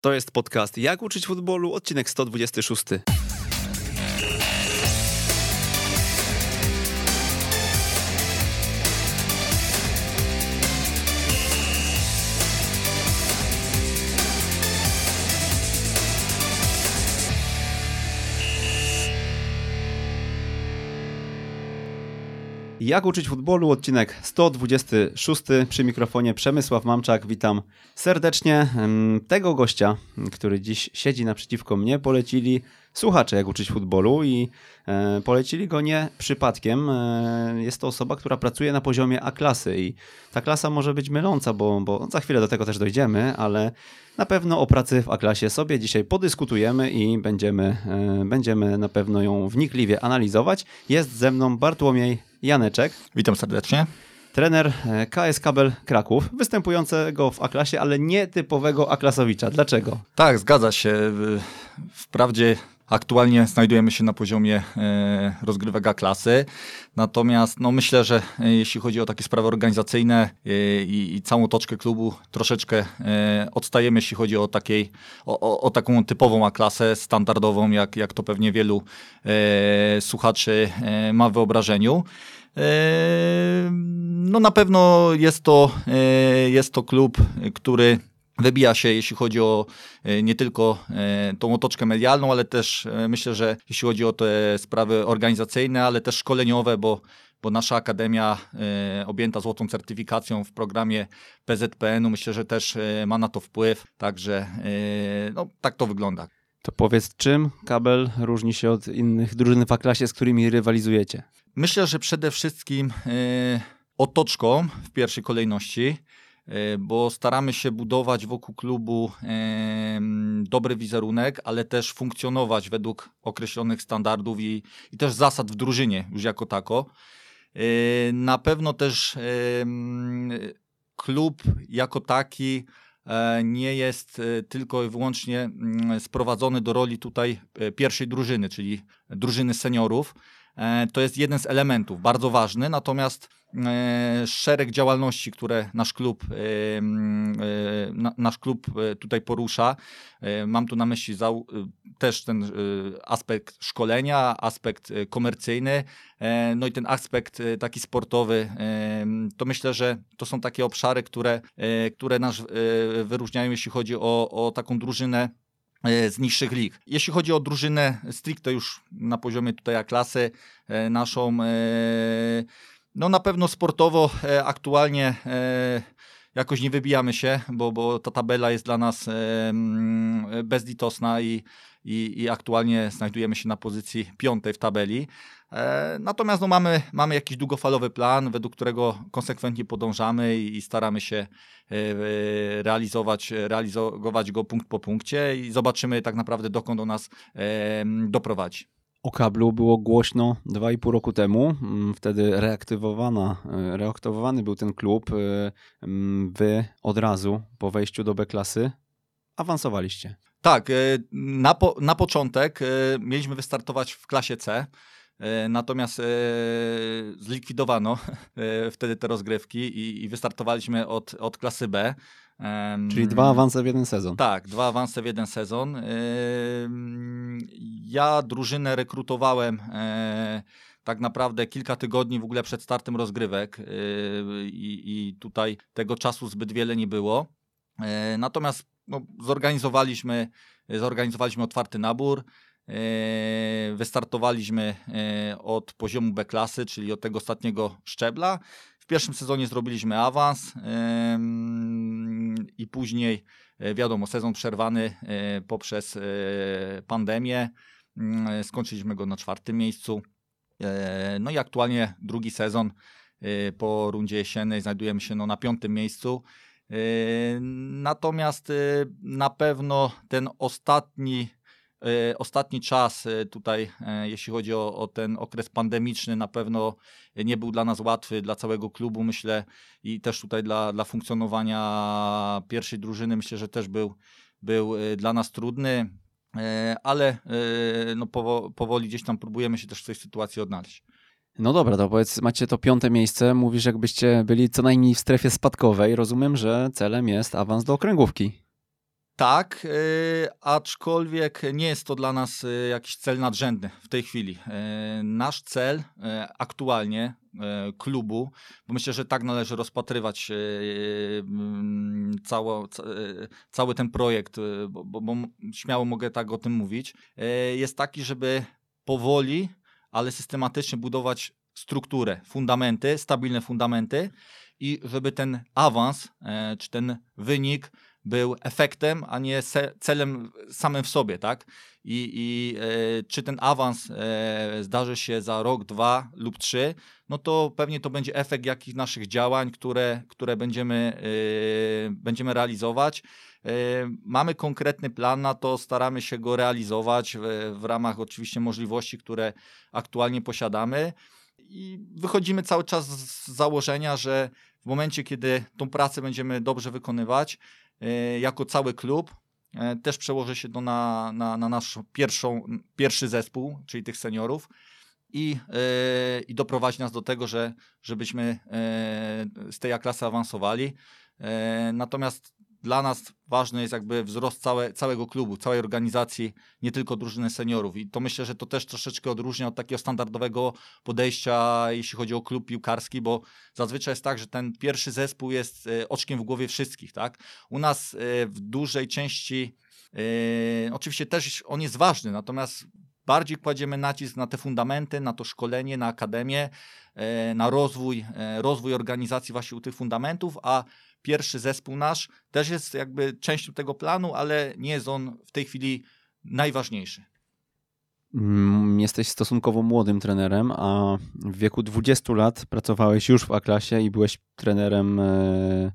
To jest podcast Jak uczyć futbolu, odcinek 126. Jak uczyć futbolu, odcinek 126. Przy mikrofonie Przemysław Mamczak. Witam serdecznie. Tego gościa, który dziś siedzi naprzeciwko mnie, polecili słuchacze Jak uczyć futbolu i e, polecili go nie przypadkiem. E, jest to osoba, która pracuje na poziomie A-klasy i ta klasa może być myląca, bo, bo za chwilę do tego też dojdziemy, ale na pewno o pracy w A-klasie sobie dzisiaj podyskutujemy i będziemy, e, będziemy na pewno ją wnikliwie analizować. Jest ze mną Bartłomiej Janeczek, Witam serdecznie. trener e, KS Kabel Kraków, występującego w A-klasie, ale nie typowego A-klasowicza. Dlaczego? Tak, zgadza się. Wprawdzie aktualnie znajdujemy się na poziomie e, rozgrywek klasy, natomiast no, myślę, że e, jeśli chodzi o takie sprawy organizacyjne e, i, i całą toczkę klubu, troszeczkę odstajemy, jeśli chodzi o, takiej, o, o, o taką typową A klasę, standardową, jak, jak to pewnie wielu słuchaczy ma w wyobrażeniu. No na pewno jest to, jest to klub, który wybija się, jeśli chodzi o e, nie tylko e, tą otoczkę medialną, ale też e, myślę, że jeśli chodzi o te sprawy organizacyjne, ale też szkoleniowe, bo, bo nasza akademia e, objęta złotą certyfikacją w programie PZPN-u, myślę, że też e, ma na to wpływ. Także e, no, tak to wygląda. To powiedz, czym Kabel różni się od innych drużyn w A-klasie, z którymi rywalizujecie? Myślę, że przede wszystkim otoczką w pierwszej kolejności, bo staramy się budować wokół klubu m, dobry wizerunek, ale też funkcjonować według określonych standardów i, i też zasad w drużynie już jako tako. E, Na pewno też klub jako taki e, nie jest tylko i wyłącznie mm, sprowadzony do roli tutaj e, pierwszej drużyny, czyli drużyny seniorów. E, To jest jeden z elementów, bardzo ważny, natomiast e, szereg działalności, które nasz klub, e, na- nasz klub tutaj porusza, mam tu na myśli też ten aspekt szkolenia, aspekt komercyjny, no i ten aspekt taki sportowy, to myślę, że to są takie obszary, które, które nas wyróżniają, jeśli chodzi o, o taką drużynę z niższych lig. Jeśli chodzi o drużynę stricte już na poziomie tutaj A klasy e, naszą, e, no na pewno sportowo e, aktualnie e, jakoś nie wybijamy się, bo, bo ta tabela jest dla nas bezlitosna i, i, i aktualnie znajdujemy się na pozycji piątej w tabeli. E, Natomiast no, mamy, mamy jakiś długofalowy plan, według którego konsekwentnie podążamy i, i staramy się e, e, realizować, realizować go punkt po punkcie i zobaczymy tak naprawdę dokąd on nas doprowadzi. O kablu było głośno 2,5 roku temu. Mm, Wtedy reaktywowana, e, reaktywowany był ten klub. E, mm, Wy od razu po wejściu do B-klasy awansowaliście. Tak, e, na, po, na początek mieliśmy wystartować w klasie C, natomiast zlikwidowano wtedy te rozgrywki i, i wystartowaliśmy od, od klasy B. Em, Czyli dwa awanse w jeden sezon. Tak, dwa awanse w jeden sezon. Ja drużynę rekrutowałem e, tak naprawdę kilka tygodni w ogóle przed startem rozgrywek yy, i, i tutaj tego czasu zbyt wiele nie było. E, Natomiast no, zorganizowaliśmy, zorganizowaliśmy otwarty nabór. e, Wystartowaliśmy e, od poziomu B klasy, czyli od tego ostatniego szczebla. Pierwszym sezonie zrobiliśmy awans i później, e, wiadomo, sezon przerwany e, poprzez e, pandemię. Mm, Skończyliśmy go na czwartym miejscu. No i aktualnie drugi sezon po rundzie jesiennej znajdujemy się no, na piątym miejscu. Natomiast na pewno ten ostatni, ostatni czas e, tutaj, e, jeśli chodzi o, o ten okres pandemiczny, na pewno nie był dla nas łatwy, dla całego klubu, myślę, i też tutaj dla, dla funkcjonowania pierwszej drużyny, myślę, że też był, był e, dla nas trudny, e, ale e, no, powo- powoli gdzieś tam próbujemy się też w tej sytuacji odnaleźć. No dobra, to powiedz, macie to piąte miejsce, mówisz jakbyście byli co najmniej w strefie spadkowej. Rozumiem, że celem jest awans do okręgówki. Tak, yy, aczkolwiek nie jest to dla nas yy, jakiś cel nadrzędny w tej chwili. Yy, nasz cel aktualnie klubu, bo myślę, że tak należy rozpatrywać mm, cało, cały ten projekt, bo, bo, bo śmiało mogę tak o tym mówić, jest taki, żeby powoli, ale systematycznie budować strukturę, fundamenty, stabilne fundamenty i żeby ten awans, czy ten wynik był efektem, a nie celem samym w sobie, tak? I, i e, czy ten awans e, zdarzy się za rok, dwa lub trzy, no to pewnie to będzie efekt jakich naszych działań, które, które będziemy, e, będziemy realizować. E, mamy konkretny plan na to, staramy się go realizować w, w ramach oczywiście możliwości, które aktualnie posiadamy. I wychodzimy cały czas z założenia, że w momencie, kiedy tą pracę będziemy dobrze wykonywać, jako cały klub. E, też przełoży się to na, na, na nasz pierwszą, pierwszy zespół, czyli tych seniorów i, yy, i doprowadzi nas do tego, że, żebyśmy z tej A-klasy awansowali. Yy, natomiast dla nas ważny jest jakby wzrost całe, całego klubu, całej organizacji, nie tylko drużyny seniorów. I to myślę, że to też troszeczkę odróżnia od takiego standardowego podejścia, jeśli chodzi o klub piłkarski, bo zazwyczaj jest tak, że ten pierwszy zespół jest e, oczkiem w głowie wszystkich. Tak? U nas e, w dużej części, e, oczywiście też on jest ważny, natomiast bardziej kładziemy nacisk na te fundamenty, na to szkolenie, na akademię, na rozwój, rozwój organizacji właśnie u tych fundamentów, a pierwszy zespół nasz też jest jakby częścią tego planu, ale nie jest on w tej chwili najważniejszy. Mm, jesteś stosunkowo młodym trenerem, a w wieku 20 lat pracowałeś już w A-klasie i byłeś trenerem e,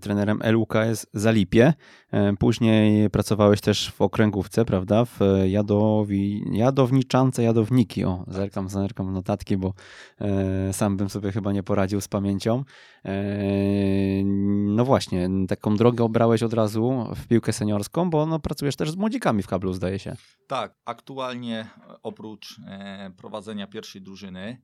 trenerem LUKS Zalipie. E, później pracowałeś też w okręgówce, prawda? W Jadowi, Jadowniczance, Jadowniki. O, zerkam, zerkam notatki, bo e, sam bym sobie chyba nie poradził z pamięcią. no właśnie, taką drogę obrałeś od razu w piłkę seniorską, bo no, pracujesz też z młodzikami w kablu, zdaje się. Tak, aktualnie oprócz prowadzenia pierwszej drużyny,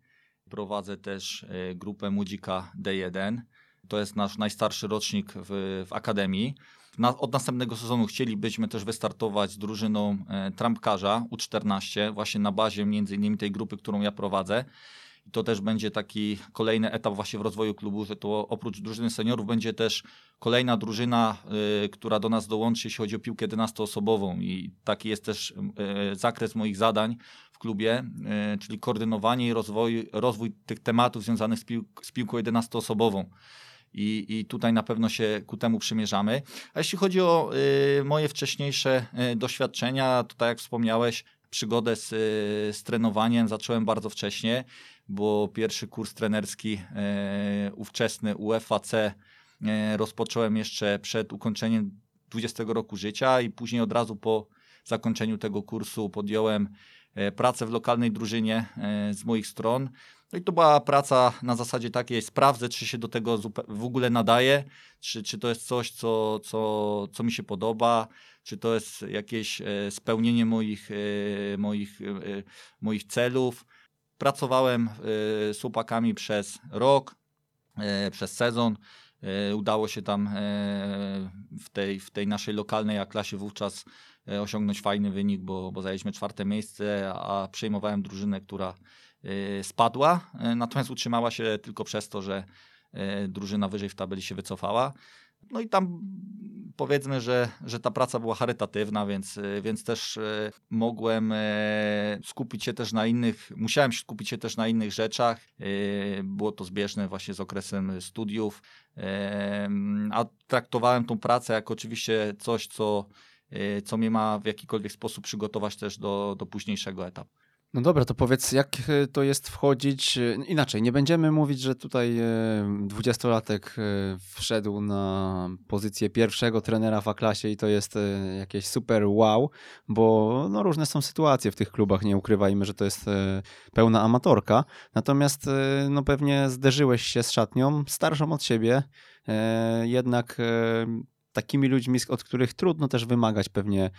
prowadzę też grupę Młodzika D1 to jest nasz najstarszy rocznik w, w Akademii. Na, od następnego sezonu chcielibyśmy też wystartować z drużyną e, trampkarza U14, właśnie na bazie między innymi tej grupy, którą ja prowadzę. I to też będzie taki kolejny etap właśnie w rozwoju klubu, że to oprócz drużyny seniorów będzie też kolejna drużyna, y, która do nas dołączy, jeśli chodzi o piłkę 11-osobową i taki jest też y, zakres moich zadań w klubie, y, czyli koordynowanie i rozwój, rozwój tych tematów związanych z, pił z piłką 11-osobową i, i tutaj na pewno się ku temu przymierzamy. A jeśli chodzi o y, moje wcześniejsze y, doświadczenia, to tak jak wspomniałeś, przygodę z, y, z trenowaniem zacząłem bardzo wcześnie, bo pierwszy kurs trenerski y, ówczesny UFAC y, rozpocząłem jeszcze przed ukończeniem 20 roku życia i później od razu po zakończeniu tego kursu podjąłem pracę w lokalnej drużynie y, z moich stron. No i to była praca na zasadzie takiej, sprawdzę, czy się do tego w ogóle nadaje, czy, czy to jest coś, co, co, co mi się podoba, czy to jest jakieś e, spełnienie moich, e, moich, e, moich celów. Pracowałem z chłopakami przez rok, przez sezon. Udało się tam w tej, w tej naszej lokalnej klasie wówczas osiągnąć fajny wynik, bo, bo zajęliśmy czwarte miejsce, a przejmowałem drużynę, która Y, spadła, y, natomiast utrzymała się tylko przez to, że drużyna wyżej w tabeli się wycofała. No i tam powiedzmy, że, że ta praca była charytatywna, więc, więc też mogłem skupić się też na innych, musiałem skupić się też na innych rzeczach. Było to zbieżne właśnie z okresem studiów, a traktowałem tą pracę jako oczywiście coś, co, co mnie ma w jakikolwiek sposób przygotować też do, do późniejszego etapu. No dobra, to powiedz, jak e, to jest wchodzić e, inaczej. Nie będziemy mówić, że tutaj dwudziestolatek wszedł na pozycję pierwszego trenera w A-klasie i to jest jakieś super wow, bo no, różne są sytuacje w tych klubach, nie ukrywajmy, że to jest pełna amatorka. Natomiast no, pewnie zderzyłeś się z szatnią starszą od siebie, jednak takimi ludźmi, od których trudno też wymagać pewnie,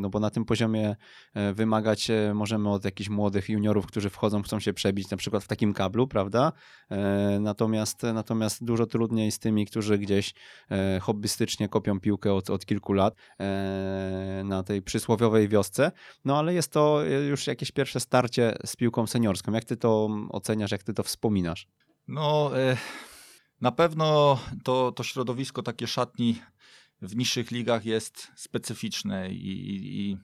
no bo na tym poziomie e, wymagać e, możemy od jakichś młodych juniorów, którzy wchodzą, chcą się przebić na przykład w takim kablu, prawda? E, natomiast, natomiast dużo trudniej z tymi, którzy gdzieś hobbystycznie kopią piłkę od, od kilku lat na tej przysłowiowej wiosce, no ale jest to już jakieś pierwsze starcie z piłką seniorską. Jak ty to oceniasz, jak ty to wspominasz? No... Na pewno to, to środowisko takie szatni w niższych ligach jest specyficzne i, i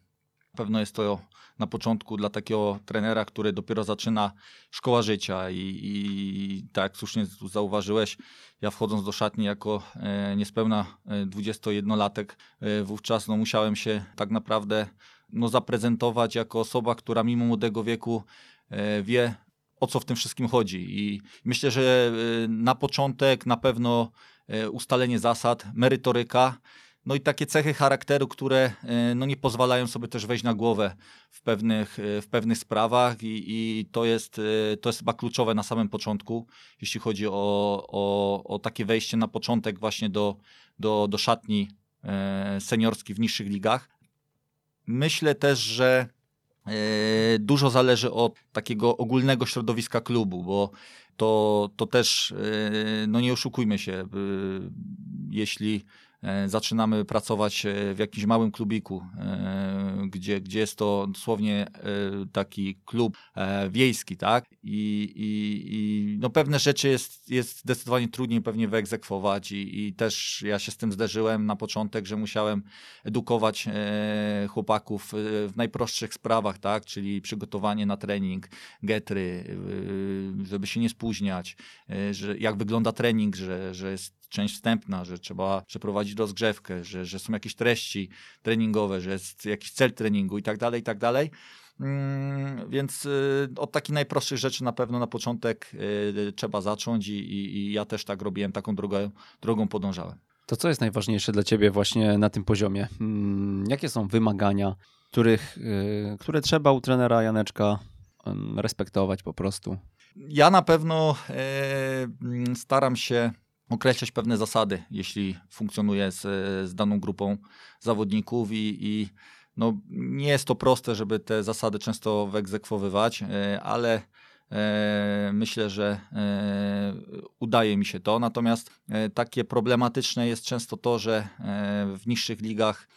na pewno jest to na początku dla takiego trenera, który dopiero zaczyna szkoła życia. I, i tak słusznie zauważyłeś, ja wchodząc do szatni jako e, niespełna 21-latek, e, e, wówczas no, musiałem się tak naprawdę no, zaprezentować jako osoba, która mimo młodego wieku e, wie o co w tym wszystkim chodzi. I myślę, że y, na początek na pewno y, ustalenie zasad, merytoryka, no i takie cechy charakteru, które y, no nie pozwalają sobie też wejść na głowę w pewnych, w pewnych sprawach i, i to, jest, to jest chyba kluczowe na samym początku, jeśli chodzi o, o, o takie wejście na początek właśnie do, do, do szatni seniorskiej w niższych ligach. Myślę też, że dużo zależy od takiego ogólnego środowiska klubu, bo to, to też, e, no nie oszukujmy się, jeśli E, zaczynamy pracować e, w jakimś małym klubiku, e, gdzie, gdzie jest to dosłownie taki klub wiejski, tak? I, i, i no pewne rzeczy jest, jest zdecydowanie trudniej pewnie wyegzekwować i, i też ja się z tym zderzyłem na początek, że musiałem edukować chłopaków w najprostszych sprawach, tak? Czyli przygotowanie na trening, getry, żeby się nie spóźniać, że jak wygląda trening, że, że jest część wstępna, że trzeba przeprowadzić rozgrzewkę, że, że są jakieś treści treningowe, że jest jakiś cel treningu i tak dalej, i tak dalej. Mm, więc y, od takich najprostszych rzeczy na pewno na początek y, trzeba zacząć i, i, i ja też tak robiłem, taką drogę, drogą podążałem. To co jest najważniejsze dla Ciebie właśnie na tym poziomie? Mm, jakie są wymagania, których, y, które trzeba u trenera Janeczka respektować po prostu? Ja na pewno e, mm, staram się określać pewne zasady, jeśli funkcjonuje z, z daną grupą zawodników i, i no, nie jest to proste, żeby te zasady często wyegzekwowywać, e, ale e, myślę, że e, udaje mi się to. Natomiast takie problematyczne jest często to, że w niższych ligach,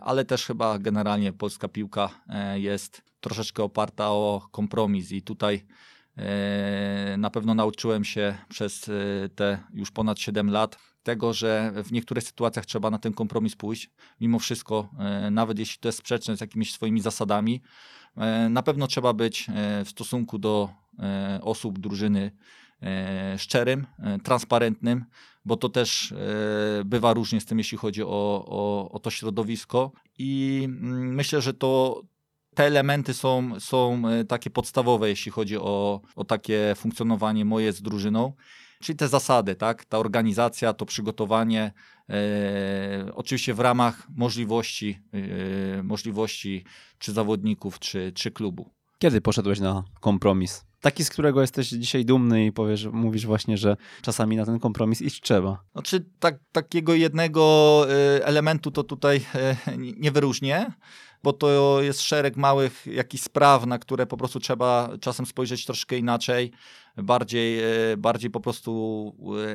ale też chyba generalnie polska piłka jest troszeczkę oparta o kompromis i tutaj na pewno nauczyłem się przez e, te już ponad 7 lat tego, że w niektórych sytuacjach trzeba na ten kompromis pójść. Mimo wszystko, e, nawet jeśli to jest sprzeczne z jakimiś swoimi zasadami, na pewno trzeba być w stosunku do osób drużyny szczerym, transparentnym, bo to też bywa różnie z tym, jeśli chodzi o, o, o to środowisko. I mm, myślę, że to, te elementy są, są e, takie podstawowe, jeśli chodzi o, o takie funkcjonowanie moje z drużyną. Czyli te zasady, tak? Ta organizacja, to przygotowanie, e, oczywiście w ramach możliwości, e, możliwości czy zawodników, czy, czy klubu. Kiedy poszedłeś na kompromis? Taki, z którego jesteś dzisiaj dumny i powiesz, mówisz właśnie, że czasami na ten kompromis iść trzeba. Znaczy, tak, takiego jednego e, elementu to tutaj e, nie wyróżnię bo to jest szereg małych jakichś spraw, na które po prostu trzeba czasem spojrzeć troszkę inaczej, bardziej, e, bardziej po prostu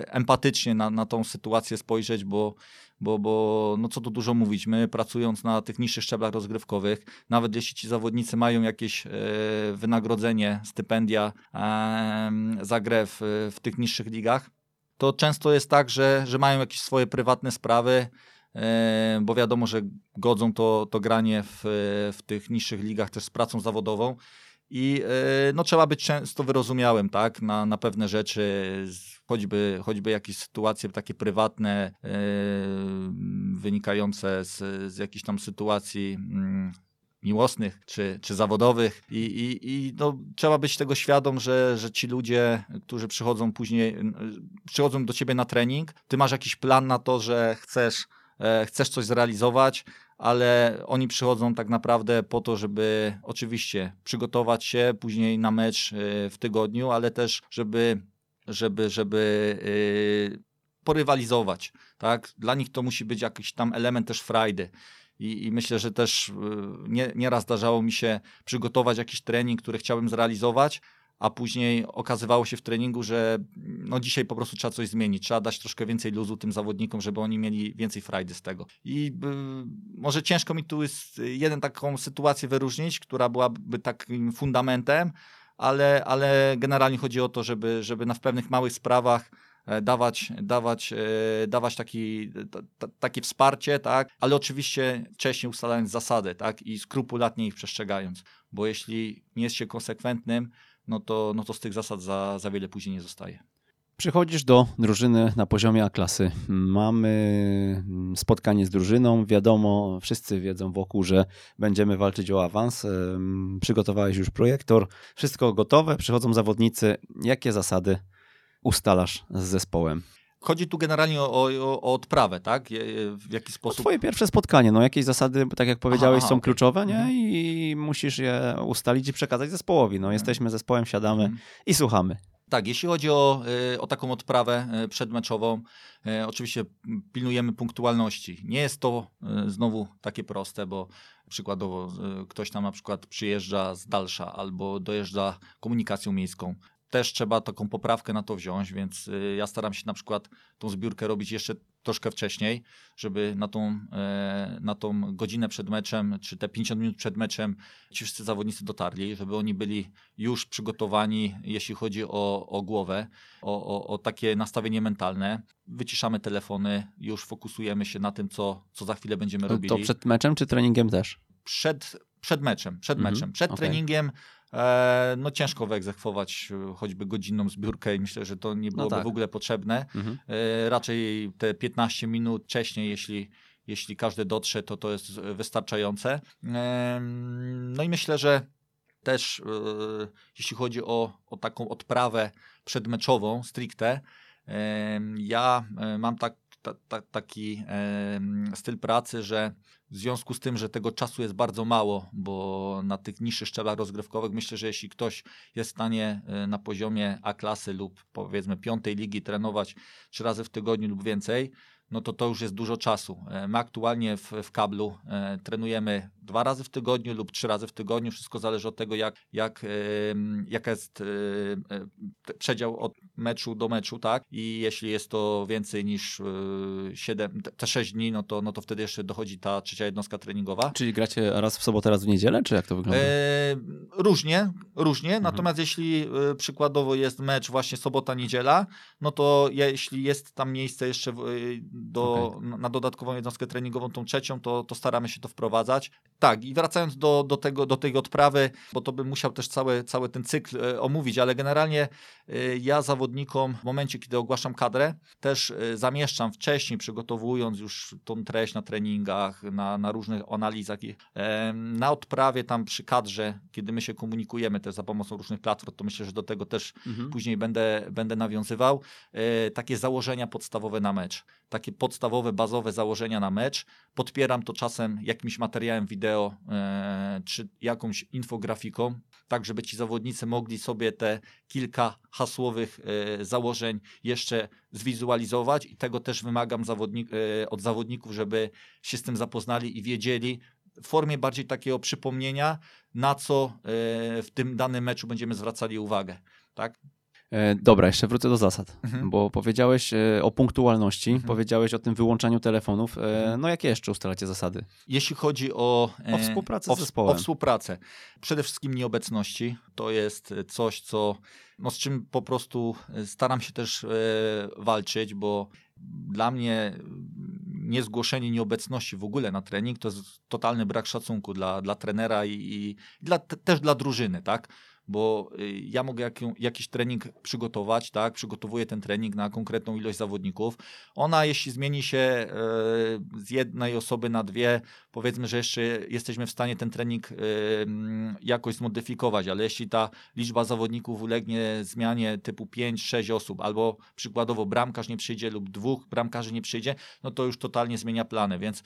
empatycznie na, na tą sytuację spojrzeć, bo, bo, bo no co tu dużo mówić, my pracując na tych niższych szczeblach rozgrywkowych, nawet jeśli ci zawodnicy mają jakieś e, wynagrodzenie, stypendia za grę w, w tych niższych ligach, to często jest tak, że, że mają jakieś swoje prywatne sprawy, E, bo wiadomo, że godzą to, to granie w, w tych niższych ligach też z pracą zawodową i e, no, trzeba być często wyrozumiałym tak, na, na pewne rzeczy, choćby, choćby jakieś sytuacje takie prywatne, e, wynikające z, z jakichś tam sytuacji mm, miłosnych czy, czy zawodowych. I, i, i no, trzeba być tego świadom, że, że ci ludzie, którzy przychodzą później, przychodzą do ciebie na trening, ty masz jakiś plan na to, że chcesz E, chcesz coś zrealizować, ale oni przychodzą tak naprawdę po to, żeby oczywiście przygotować się później na mecz e, w tygodniu, ale też żeby, żeby, żeby porywalizować, tak? Dla nich to musi być jakiś tam element też frajdy. I, I, myślę, że też y, nie, nieraz zdarzało mi się przygotować jakiś trening, który chciałbym zrealizować, a później okazywało się w treningu, że no dzisiaj po prostu trzeba coś zmienić, trzeba dać troszkę więcej luzu tym zawodnikom, żeby oni mieli więcej frajdy z tego. I y, może ciężko mi tu jest jeden taką sytuację wyróżnić, która byłaby takim fundamentem, ale, ale generalnie chodzi o to, żeby, żeby na w pewnych małych sprawach e, dawać, dawać, e, dawać taki, t, takie wsparcie, tak? ale oczywiście wcześniej ustalając zasady tak? i skrupulatnie ich przestrzegając, bo jeśli nie jest się konsekwentnym, no to, no to z tych zasad za, za wiele później nie zostaje. Przychodzisz do drużyny na poziomie A-klasy. Mamy spotkanie z drużyną. Wiadomo, wszyscy wiedzą wokół, że będziemy walczyć o awans. Przygotowałeś już projektor, wszystko gotowe. Przychodzą zawodnicy. Jakie zasady ustalasz z zespołem? Chodzi tu generalnie o, o, o, odprawę, tak? W jaki sposób. No twoje pierwsze spotkanie, no jakieś zasady, tak jak powiedziałeś, aha, są okay. kluczowe, nie? Mhm. I musisz je ustalić i przekazać zespołowi. No, jesteśmy zespołem, siadamy mhm. i słuchamy. Tak, jeśli chodzi o, y, o taką odprawę y, przedmeczową, y, oczywiście pilnujemy punktualności. Nie jest to znowu takie proste, bo przykładowo ktoś tam na przykład przyjeżdża z dalsza albo dojeżdża komunikacją miejską też trzeba taką poprawkę na to wziąć, więc y, ja staram się na przykład tą zbiórkę robić jeszcze troszkę wcześniej, żeby na tą, e, na tą godzinę przed meczem, czy te 50 minut przed meczem ci wszyscy zawodnicy dotarli, żeby oni byli już przygotowani, jeśli chodzi o, o głowę, o, o, o takie nastawienie mentalne. Wyciszamy telefony, już fokusujemy się na tym, co, co za chwilę będziemy robili. To przed meczem czy treningiem też? Przed, przed meczem, przed mhm, meczem. Przed treningiem no ciężko wyegzekwować e, choćby godzinną zbiórkę i myślę, że to nie no byłoby no tak. w ogóle potrzebne. Mhm. E, raczej te 15 minut wcześniej, jeśli, jeśli każdy dotrze, to to jest wystarczające. No i myślę, że też jeśli chodzi o, o taką odprawę przedmeczową stricte, ja mam tak, ta, ta, taki styl pracy, że w związku z tym, że tego czasu jest bardzo mało, bo na tych niższych szczeblach rozgrywkowych myślę, że jeśli ktoś jest w stanie e, na poziomie A klasy lub powiedzmy piątej ligi trenować trzy razy w tygodniu lub więcej, no to to już jest dużo czasu. E, my aktualnie w, w kablu e, trenujemy dwa razy w tygodniu lub trzy razy w tygodniu. Wszystko zależy od tego, jak, jak, e, jaka jest e, e, przedział od meczu do meczu, tak? I jeśli jest to więcej niż e, 7, te 6 dni, no to, no to wtedy jeszcze dochodzi ta trzecia jednostka treningowa. Czyli gracie raz w sobotę, raz w niedzielę, czy jak to wygląda? E, różnie, różnie. Mhm. Natomiast jeśli przykładowo jest mecz właśnie sobota, niedziela, no to jeśli jest tam miejsce jeszcze do, okay. na dodatkową jednostkę treningową, tą trzecią, to, to staramy się to wprowadzać. Tak, i wracając do, do, tego, do tej odprawy, bo to bym musiał też cały, cały ten cykl e, omówić, ale generalnie e, ja zawodnikom w momencie, kiedy ogłaszam kadrę, też e, zamieszczam wcześniej, przygotowując już tą treść na treningach, na, na różnych analizach, na odprawie tam przy kadrze, kiedy my się komunikujemy też za pomocą różnych platform, to myślę, że do tego też mhm. później będę, będę nawiązywał. Takie założenia podstawowe na mecz takie podstawowe, bazowe założenia na mecz. Podpieram to czasem jakimś materiałem wideo e, czy jakąś infografiką, tak żeby ci zawodnicy mogli sobie te kilka hasłowych e, założeń jeszcze zwizualizować i tego też wymagam zawodnik, e, od zawodników, żeby się z tym zapoznali i wiedzieli, w formie bardziej takiego przypomnienia, na co w tym danym meczu będziemy zwracali uwagę. Tak? E, dobra, jeszcze wrócę do zasad, mhm. bo powiedziałeś e, o punktualności, mhm. powiedziałeś o tym wyłączaniu telefonów. E, mhm. No jakie jeszcze ustalacie zasady? Jeśli chodzi o, o współpracę o, z zespołem. O współpracę. Przede wszystkim nieobecności. To jest coś, co, no z czym po prostu staram się też walczyć, bo dla mnie niezgłoszenie nieobecności w ogóle na trening to jest totalny brak szacunku dla, dla trenera i, i dla, też dla drużyny, tak? Bo y, ja mogę jak, jakiś trening przygotować, tak, przygotowuję ten trening na konkretną ilość zawodników. Ona, jeśli zmieni się e, z jednej osoby na dwie, powiedzmy, że jeszcze jesteśmy w stanie ten trening e, jakoś zmodyfikować, ale jeśli ta liczba zawodników ulegnie zmianie typu 5-6 osób, albo przykładowo bramkarz nie przyjdzie lub dwóch bramkarzy nie przyjdzie, no to już totalnie zmienia plany, więc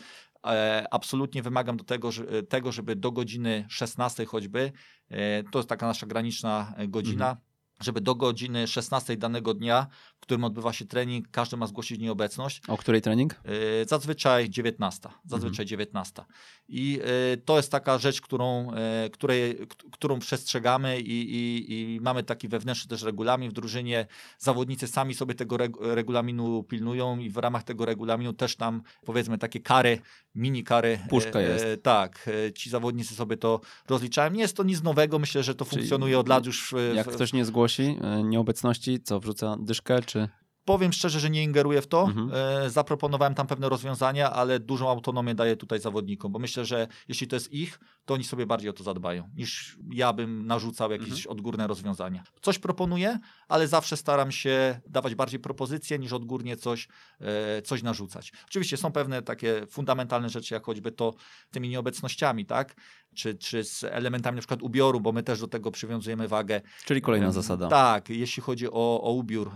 absolutnie wymagam do tego, tego, żeby do godziny 16 choćby, e, to jest taka nasza graniczna godzina, mhm. Żeby do godziny 16 danego dnia, w którym odbywa się trening, każdy ma zgłosić nieobecność. O której trening? Yy, Zazwyczaj 19. Zazwyczaj 19. I yy, to jest taka rzecz, którą, yy, której, którą przestrzegamy i, i, i mamy taki wewnętrzny też regulamin w drużynie. Zawodnicy sami sobie tego reg- regulaminu pilnują i w ramach tego regulaminu też tam powiedzmy takie kary, mini kary. Puszka e, jest. e, Tak, e, ci zawodnicy sobie to rozliczają. Nie jest to nic nowego, myślę, że to Czyli funkcjonuje od lat już. w- Jak ktoś nie zgłosi e, nieobecności, co wrzuca dyszkę, czy... Powiem szczerze, że nie ingeruję w to. Mhm. E, zaproponowałem tam pewne rozwiązania, ale dużą autonomię daję tutaj zawodnikom, bo myślę, że jeśli to jest ich, to oni sobie bardziej o to zadbają, niż ja bym narzucał jakieś Mhm. odgórne rozwiązania. Coś proponuję, ale zawsze staram się dawać bardziej propozycje, niż odgórnie coś, e, coś narzucać. Oczywiście są pewne takie fundamentalne rzeczy, jak choćby to tymi nieobecnościami, tak? Czy, czy z elementami na przykład ubioru, bo my też do tego przywiązujemy wagę. Czyli kolejna zasada. Tak, jeśli chodzi o, o ubiór,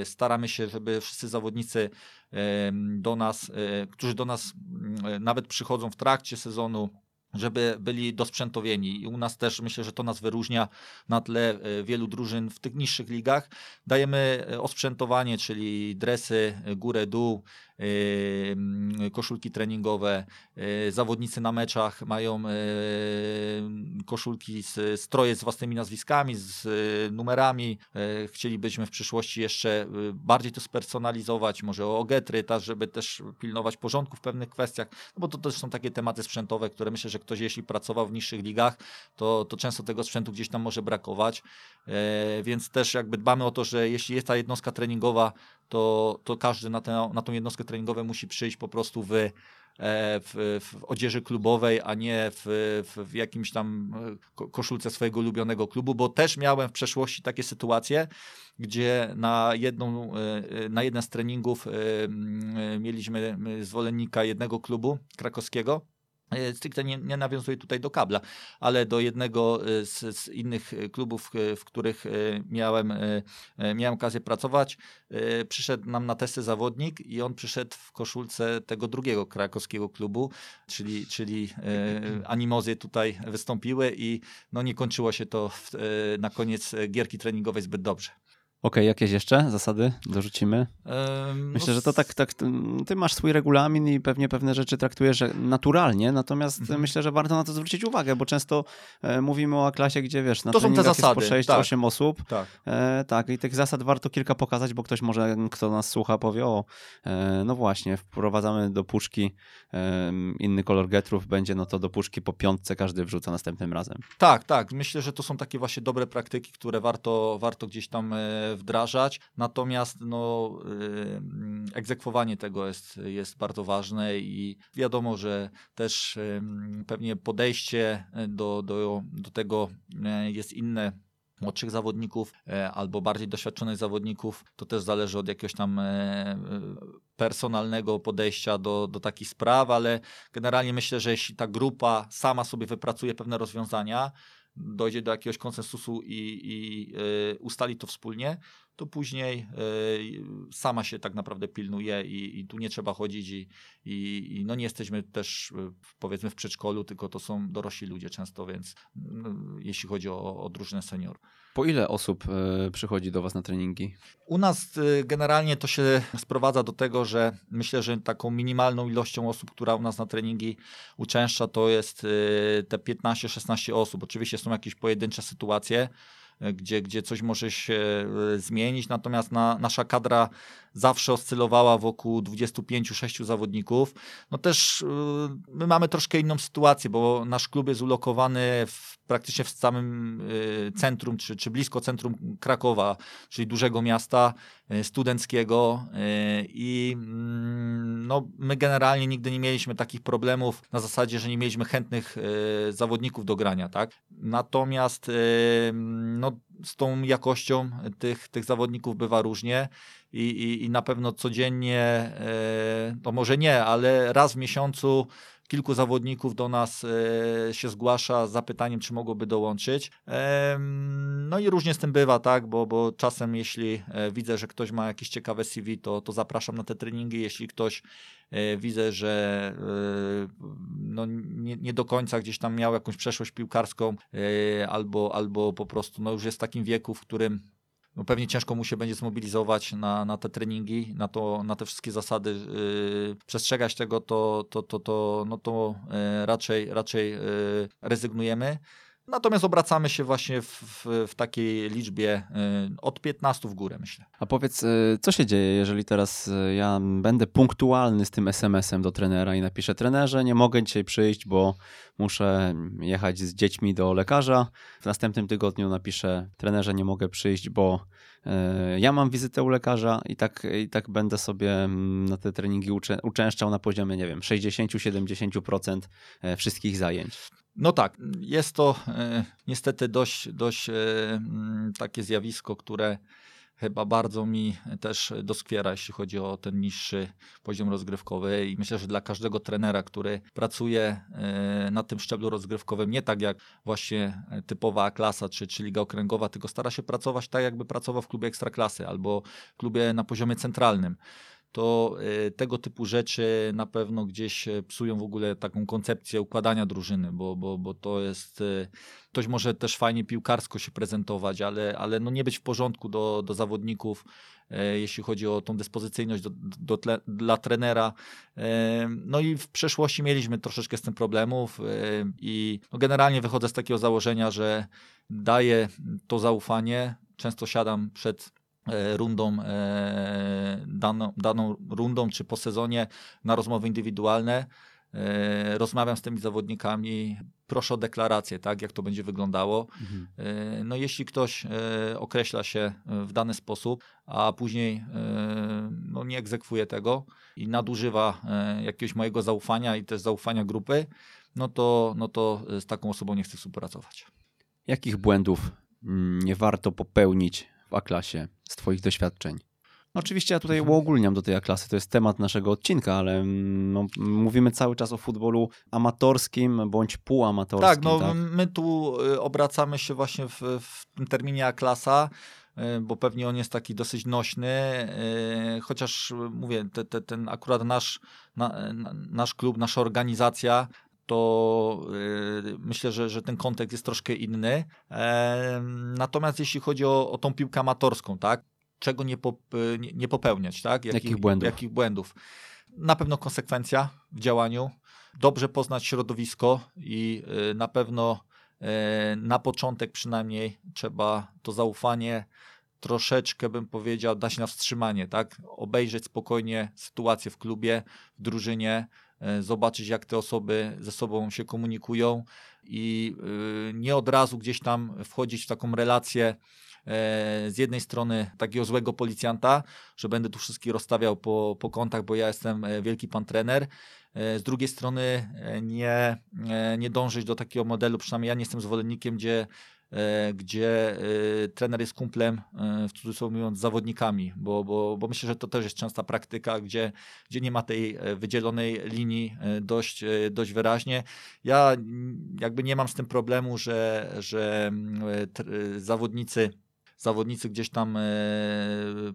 e, staramy się, żeby wszyscy zawodnicy em, do nas, e, którzy do nas e, nawet przychodzą w trakcie sezonu, żeby byli dosprzętowieni. I u nas też myślę, że to nas wyróżnia na tle e, wielu drużyn w tych niższych ligach. Dajemy e, osprzętowanie, czyli dresy, e, górę, dół, koszulki treningowe. E, Zawodnicy na meczach mają e, koszulki, z, stroje z własnymi nazwiskami, z e, numerami. Chcielibyśmy w przyszłości jeszcze bardziej to spersonalizować, może o getry, tak, żeby też pilnować porządku w pewnych kwestiach, no bo to też są takie tematy sprzętowe, które myślę, że ktoś jeśli pracował w niższych ligach, to, to często tego sprzętu gdzieś tam może brakować, więc też jakby dbamy o to, że jeśli jest ta jednostka treningowa, to, to każdy na, tę, na tą jednostkę treningową musi przyjść po prostu w, e, w, w odzieży klubowej, a nie w, w, jakimś tam e, ko- koszulce swojego ulubionego klubu, bo też miałem w przeszłości takie sytuacje, gdzie na, jedną, e, na jeden z treningów mieliśmy zwolennika jednego klubu krakowskiego. E, Stricte nie, nie nawiązuję tutaj do kabla, ale do jednego e, z, z innych e, klubów, w których miałem, miałem okazję pracować. Przyszedł nam na testy zawodnik i on przyszedł w koszulce tego drugiego krakowskiego klubu, czyli, czyli e, animozy tutaj wystąpiły i no nie kończyło się to w, na koniec gierki treningowej zbyt dobrze. Okej, jakieś jeszcze zasady dorzucimy? Em, Myślę, no że to tak, tak, ty masz swój regulamin i pewnie pewne rzeczy traktujesz naturalnie, natomiast Mhm. myślę, że warto na to zwrócić uwagę, bo często e, mówimy o klasie, gdzie wiesz, na To są te zasady, jest po 6-8 tak. osób, Tak. E, tak, i tych zasad warto kilka pokazać, bo ktoś może, kto nas słucha, powie, o, e, no właśnie, wprowadzamy do puszki inny kolor getrów, będzie, no to do puszki po piątce każdy wrzuca następnym razem. Tak, tak. Myślę, że to są takie właśnie dobre praktyki, które warto, warto gdzieś tam e, wdrażać. Natomiast no, e, egzekwowanie tego jest, jest bardzo ważne i wiadomo, że też pewnie podejście do, do, do tego e, jest inne młodszych zawodników albo bardziej doświadczonych zawodników. To też zależy od jakiegoś tam personalnego podejścia do, do takich spraw, ale generalnie myślę, że jeśli ta grupa sama sobie wypracuje pewne rozwiązania, dojdzie do jakiegoś konsensusu i, i y, ustali to wspólnie, to później y, sama się tak naprawdę pilnuje i, i tu nie trzeba chodzić i, i, no nie jesteśmy też y, powiedzmy w przedszkolu, tylko to są dorośli ludzie często, więc no, jeśli chodzi o, o drużynę senior. Po ile osób e, przychodzi do was na treningi? U nas y, generalnie to się sprowadza do tego, że myślę, że taką minimalną ilością osób, która u nas na treningi uczęszcza, to jest y, te 15-16 osób. Oczywiście są jakieś pojedyncze sytuacje, gdzie, gdzie coś może się zmienić, natomiast na, nasza kadra zawsze oscylowała wokół 25-6 zawodników. No też y, my mamy troszkę inną sytuację, bo nasz klub jest ulokowany w, praktycznie w samym y, centrum, czy, czy blisko centrum Krakowa, czyli dużego miasta y, studenckiego i mm, no, my generalnie nigdy nie mieliśmy takich problemów na zasadzie, że nie mieliśmy chętnych zawodników do grania, tak? Natomiast no, z tą jakością tych, tych zawodników bywa różnie i, i, i na pewno codziennie, e, to może nie, ale raz w miesiącu kilku zawodników do nas e, się zgłasza z zapytaniem, czy mogłoby dołączyć. No i różnie z tym bywa, tak, bo, bo czasem jeśli e, widzę, że ktoś ma jakieś ciekawe CV, to, to zapraszam na te treningi. Jeśli ktoś e, widzę, że no, nie, nie do końca gdzieś tam miał jakąś przeszłość piłkarską albo, albo po prostu no, już jest w takim wieku, w którym no pewnie ciężko mu się będzie zmobilizować na, na te treningi, na, to, na te wszystkie zasady, yy, przestrzegać tego, to, to, to, to, no to yy, raczej, raczej yy, rezygnujemy. Natomiast obracamy się właśnie w, w, w takiej liczbie y, od 15 w górę, myślę. A powiedz, y, co się dzieje, jeżeli teraz y, ja będę punktualny z tym SMS-em do trenera i napiszę trenerze, nie mogę dzisiaj przyjść, bo muszę jechać z dziećmi do lekarza. W następnym tygodniu napiszę trenerze, nie mogę przyjść, bo ja mam wizytę u lekarza i tak, i tak będę sobie mm, na te treningi uczęszczał na poziomie, nie wiem, 60-70% e, wszystkich zajęć. No tak, jest to e, niestety dość, dość e, mm, takie zjawisko, które chyba bardzo mi też doskwiera, jeśli chodzi o ten niższy poziom rozgrywkowy. I myślę, że dla każdego trenera, który pracuje e, na tym szczeblu rozgrywkowym, nie tak jak właśnie typowa klasa czy, czy liga okręgowa, tylko stara się pracować tak, jakby pracował w klubie ekstraklasy albo klubie na poziomie centralnym to e, tego typu rzeczy na pewno gdzieś e, psują w ogóle taką koncepcję układania drużyny, bo, bo, bo to jest. E, ktoś może też fajnie piłkarsko się prezentować, ale, ale no nie być w porządku do, do zawodników, jeśli chodzi o tą dyspozycyjność do, do tle, dla trenera. No i w przeszłości mieliśmy troszeczkę z tym problemów i no generalnie wychodzę z takiego założenia, że daję to zaufanie. Często siadam przed rundą, e, daną, daną rundą czy po sezonie na rozmowy indywidualne. E, rozmawiam z tymi zawodnikami, proszę o deklarację, tak, jak to będzie wyglądało. Mhm. No jeśli ktoś określa się w dany sposób, a później no, nie egzekwuje tego i nadużywa jakiegoś mojego zaufania i też zaufania grupy, no to, no to z taką osobą nie chcę współpracować. Jakich błędów mm, nie warto popełnić w A-klasie z Twoich doświadczeń? No oczywiście ja tutaj mhm. uogólniam do tej A-klasy, to jest temat naszego odcinka, ale mm, no, mówimy cały czas o futbolu amatorskim bądź półamatorskim. Tak, no tak? my tu y, obracamy się właśnie w, w tym terminie A-klasa, y, bo pewnie on jest taki dosyć nośny, y, chociaż mówię, te, te, ten akurat nasz, na, nasz klub, nasza organizacja to yy, myślę, że, że ten kontekst jest troszkę inny. Natomiast jeśli chodzi o, o tą piłkę amatorską, tak, czego nie, pop, nie, nie popełniać, tak? Jakich, jakich, błędów? jakich błędów? Na pewno konsekwencja w działaniu, dobrze poznać środowisko i yy, na pewno na początek przynajmniej trzeba to zaufanie troszeczkę bym powiedział dać na wstrzymanie, tak? Obejrzeć spokojnie sytuację w klubie, w drużynie, zobaczyć, jak te osoby ze sobą się komunikują i e, nie od razu gdzieś tam wchodzić w taką relację e, z jednej strony takiego złego policjanta, że będę tu wszystkich rozstawiał po, po kątach, bo ja jestem wielki pan trener. Z drugiej strony nie, nie dążyć do takiego modelu, przynajmniej ja nie jestem zwolennikiem, gdzie E, gdzie e, trener jest kumplem, e, w cudzysłowie mówiąc, zawodnikami, bo, bo, bo myślę, że to też jest częsta praktyka, gdzie, gdzie nie ma tej wydzielonej linii dość, dość wyraźnie. Ja jakby nie mam z tym problemu, że, że zawodnicy zawodnicy gdzieś tam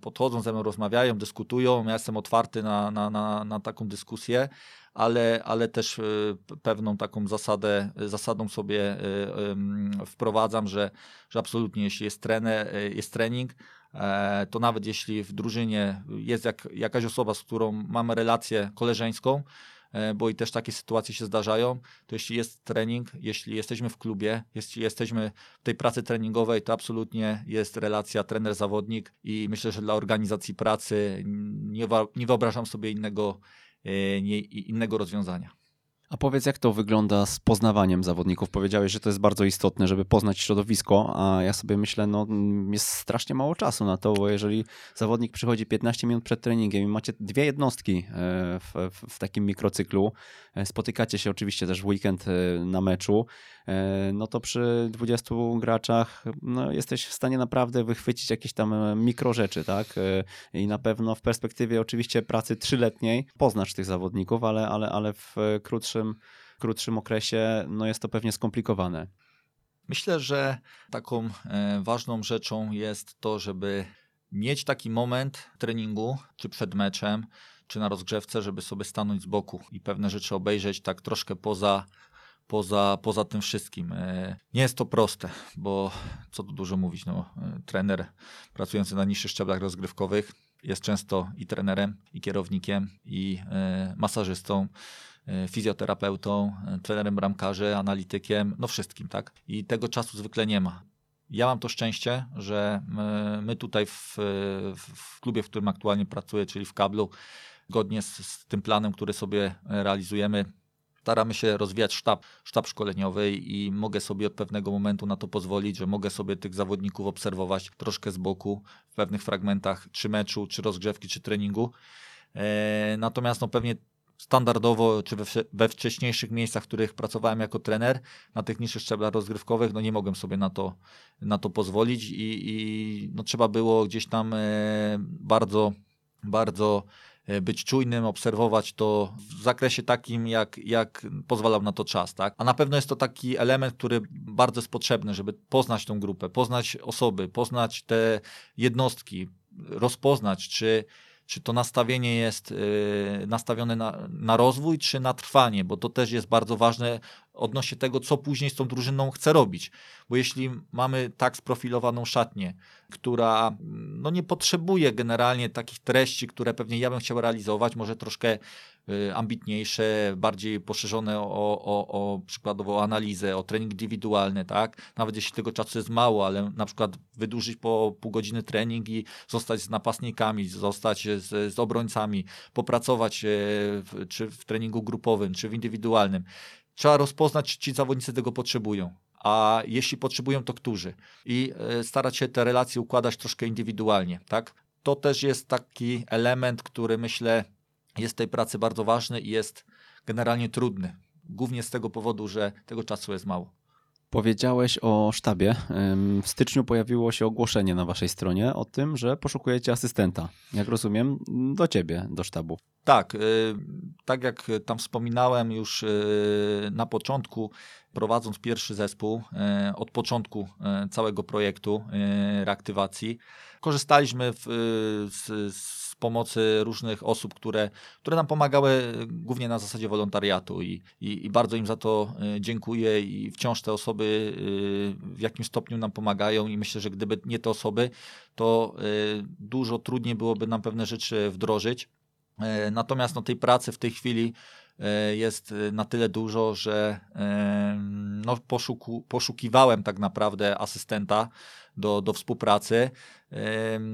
podchodzą ze mną, rozmawiają, dyskutują. Ja jestem otwarty na, na, na, na taką dyskusję, ale, ale też e, pewną taką zasadę, zasadą sobie e, wprowadzam, że, że absolutnie jeśli jest, trener, e, jest trening, to nawet jeśli w drużynie jest jak, jakaś osoba, z którą mamy relację koleżeńską, bo i też takie sytuacje się zdarzają, to jeśli jest trening, jeśli jesteśmy w klubie, jeśli jesteśmy w tej pracy treningowej, to absolutnie jest relacja trener-zawodnik i myślę, że dla organizacji pracy nie, nie wyobrażam sobie innego E, nie, innego rozwiązania. A powiedz, jak to wygląda z poznawaniem zawodników? Powiedziałeś, że to jest bardzo istotne, żeby poznać środowisko, a ja sobie myślę, no jest strasznie mało czasu na to, bo jeżeli zawodnik przychodzi 15 minut przed treningiem i macie dwie jednostki e, w, w, w takim mikrocyklu, e, spotykacie się oczywiście też w weekend na meczu, no to przy 20 graczach no, jesteś w stanie naprawdę wychwycić jakieś tam mikro rzeczy, tak? I na pewno w perspektywie oczywiście pracy trzyletniej poznasz tych zawodników, ale, ale, ale w krótszym, krótszym okresie no jest to pewnie skomplikowane. Myślę, że taką e, ważną rzeczą jest to, żeby mieć taki moment treningu, czy przed meczem, czy na rozgrzewce, żeby sobie stanąć z boku i pewne rzeczy obejrzeć tak troszkę poza, poza, poza tym wszystkim. E, nie jest to proste, bo co tu dużo mówić, no, e, trener pracujący na niższych szczeblach rozgrywkowych jest często i trenerem, i kierownikiem, i masażystą fizjoterapeutą, trenerem bramkarzy, analitykiem, no wszystkim, tak? I tego czasu zwykle nie ma. Ja mam to szczęście, że my tutaj w, w klubie, w którym aktualnie pracuję, czyli w Kablu, zgodnie z, z tym planem, który sobie realizujemy, staramy się rozwijać sztab, sztab szkoleniowy i mogę sobie od pewnego momentu na to pozwolić, że mogę sobie tych zawodników obserwować troszkę z boku w pewnych fragmentach, czy meczu, czy rozgrzewki, czy treningu. E, natomiast no pewnie standardowo, czy we, we, wcześniejszych miejscach, w których pracowałem jako trener, na tych niższych szczeblach rozgrywkowych, no nie mogłem sobie na to, na to pozwolić i, i no trzeba było gdzieś tam e, bardzo, bardzo być czujnym, obserwować to w zakresie takim, jak, jak pozwalał na to czas. Tak? A na pewno jest to taki element, który bardzo jest potrzebny, żeby poznać tą grupę, poznać osoby, poznać te jednostki, rozpoznać, czy czy to nastawienie jest y, nastawione na, na rozwój, czy na trwanie, bo to też jest bardzo ważne odnośnie tego, co później z tą drużyną chce robić. Bo jeśli mamy tak sprofilowaną szatnię, która no, nie potrzebuje generalnie takich treści, które pewnie ja bym chciał realizować, może troszkę ambitniejsze, bardziej poszerzone o, o, o przykładowo analizę, o trening indywidualny, tak? Nawet jeśli tego czasu jest mało, ale na przykład wydłużyć po pół godziny trening i zostać z napastnikami, zostać z, z obrońcami, popracować e, w, czy w treningu grupowym, czy w indywidualnym trzeba rozpoznać, czy ci zawodnicy tego potrzebują. A jeśli potrzebują, to którzy? I e, starać się te relacje układać troszkę indywidualnie, tak? To też jest taki element, który myślę jest w tej pracy bardzo ważny i jest generalnie trudny. Głównie z tego powodu, że tego czasu jest mało. Powiedziałeś o sztabie. W styczniu pojawiło się ogłoszenie na waszej stronie o tym, że poszukujecie asystenta. Jak rozumiem, do ciebie, do sztabu. Tak, y, tak jak tam wspominałem już y, na początku, prowadząc pierwszy zespół, y, od początku całego projektu reaktywacji, korzystaliśmy w, z, z pomocy różnych osób, które, które nam pomagały głównie na zasadzie wolontariatu i, i, i, bardzo im za to dziękuję i wciąż te osoby w jakimś stopniu nam pomagają i myślę, że gdyby nie te osoby, to dużo trudniej byłoby nam pewne rzeczy wdrożyć. E, natomiast no, tej pracy w tej chwili e, jest e, na tyle dużo, że no, poszuku, poszukiwałem tak naprawdę asystenta do, do współpracy,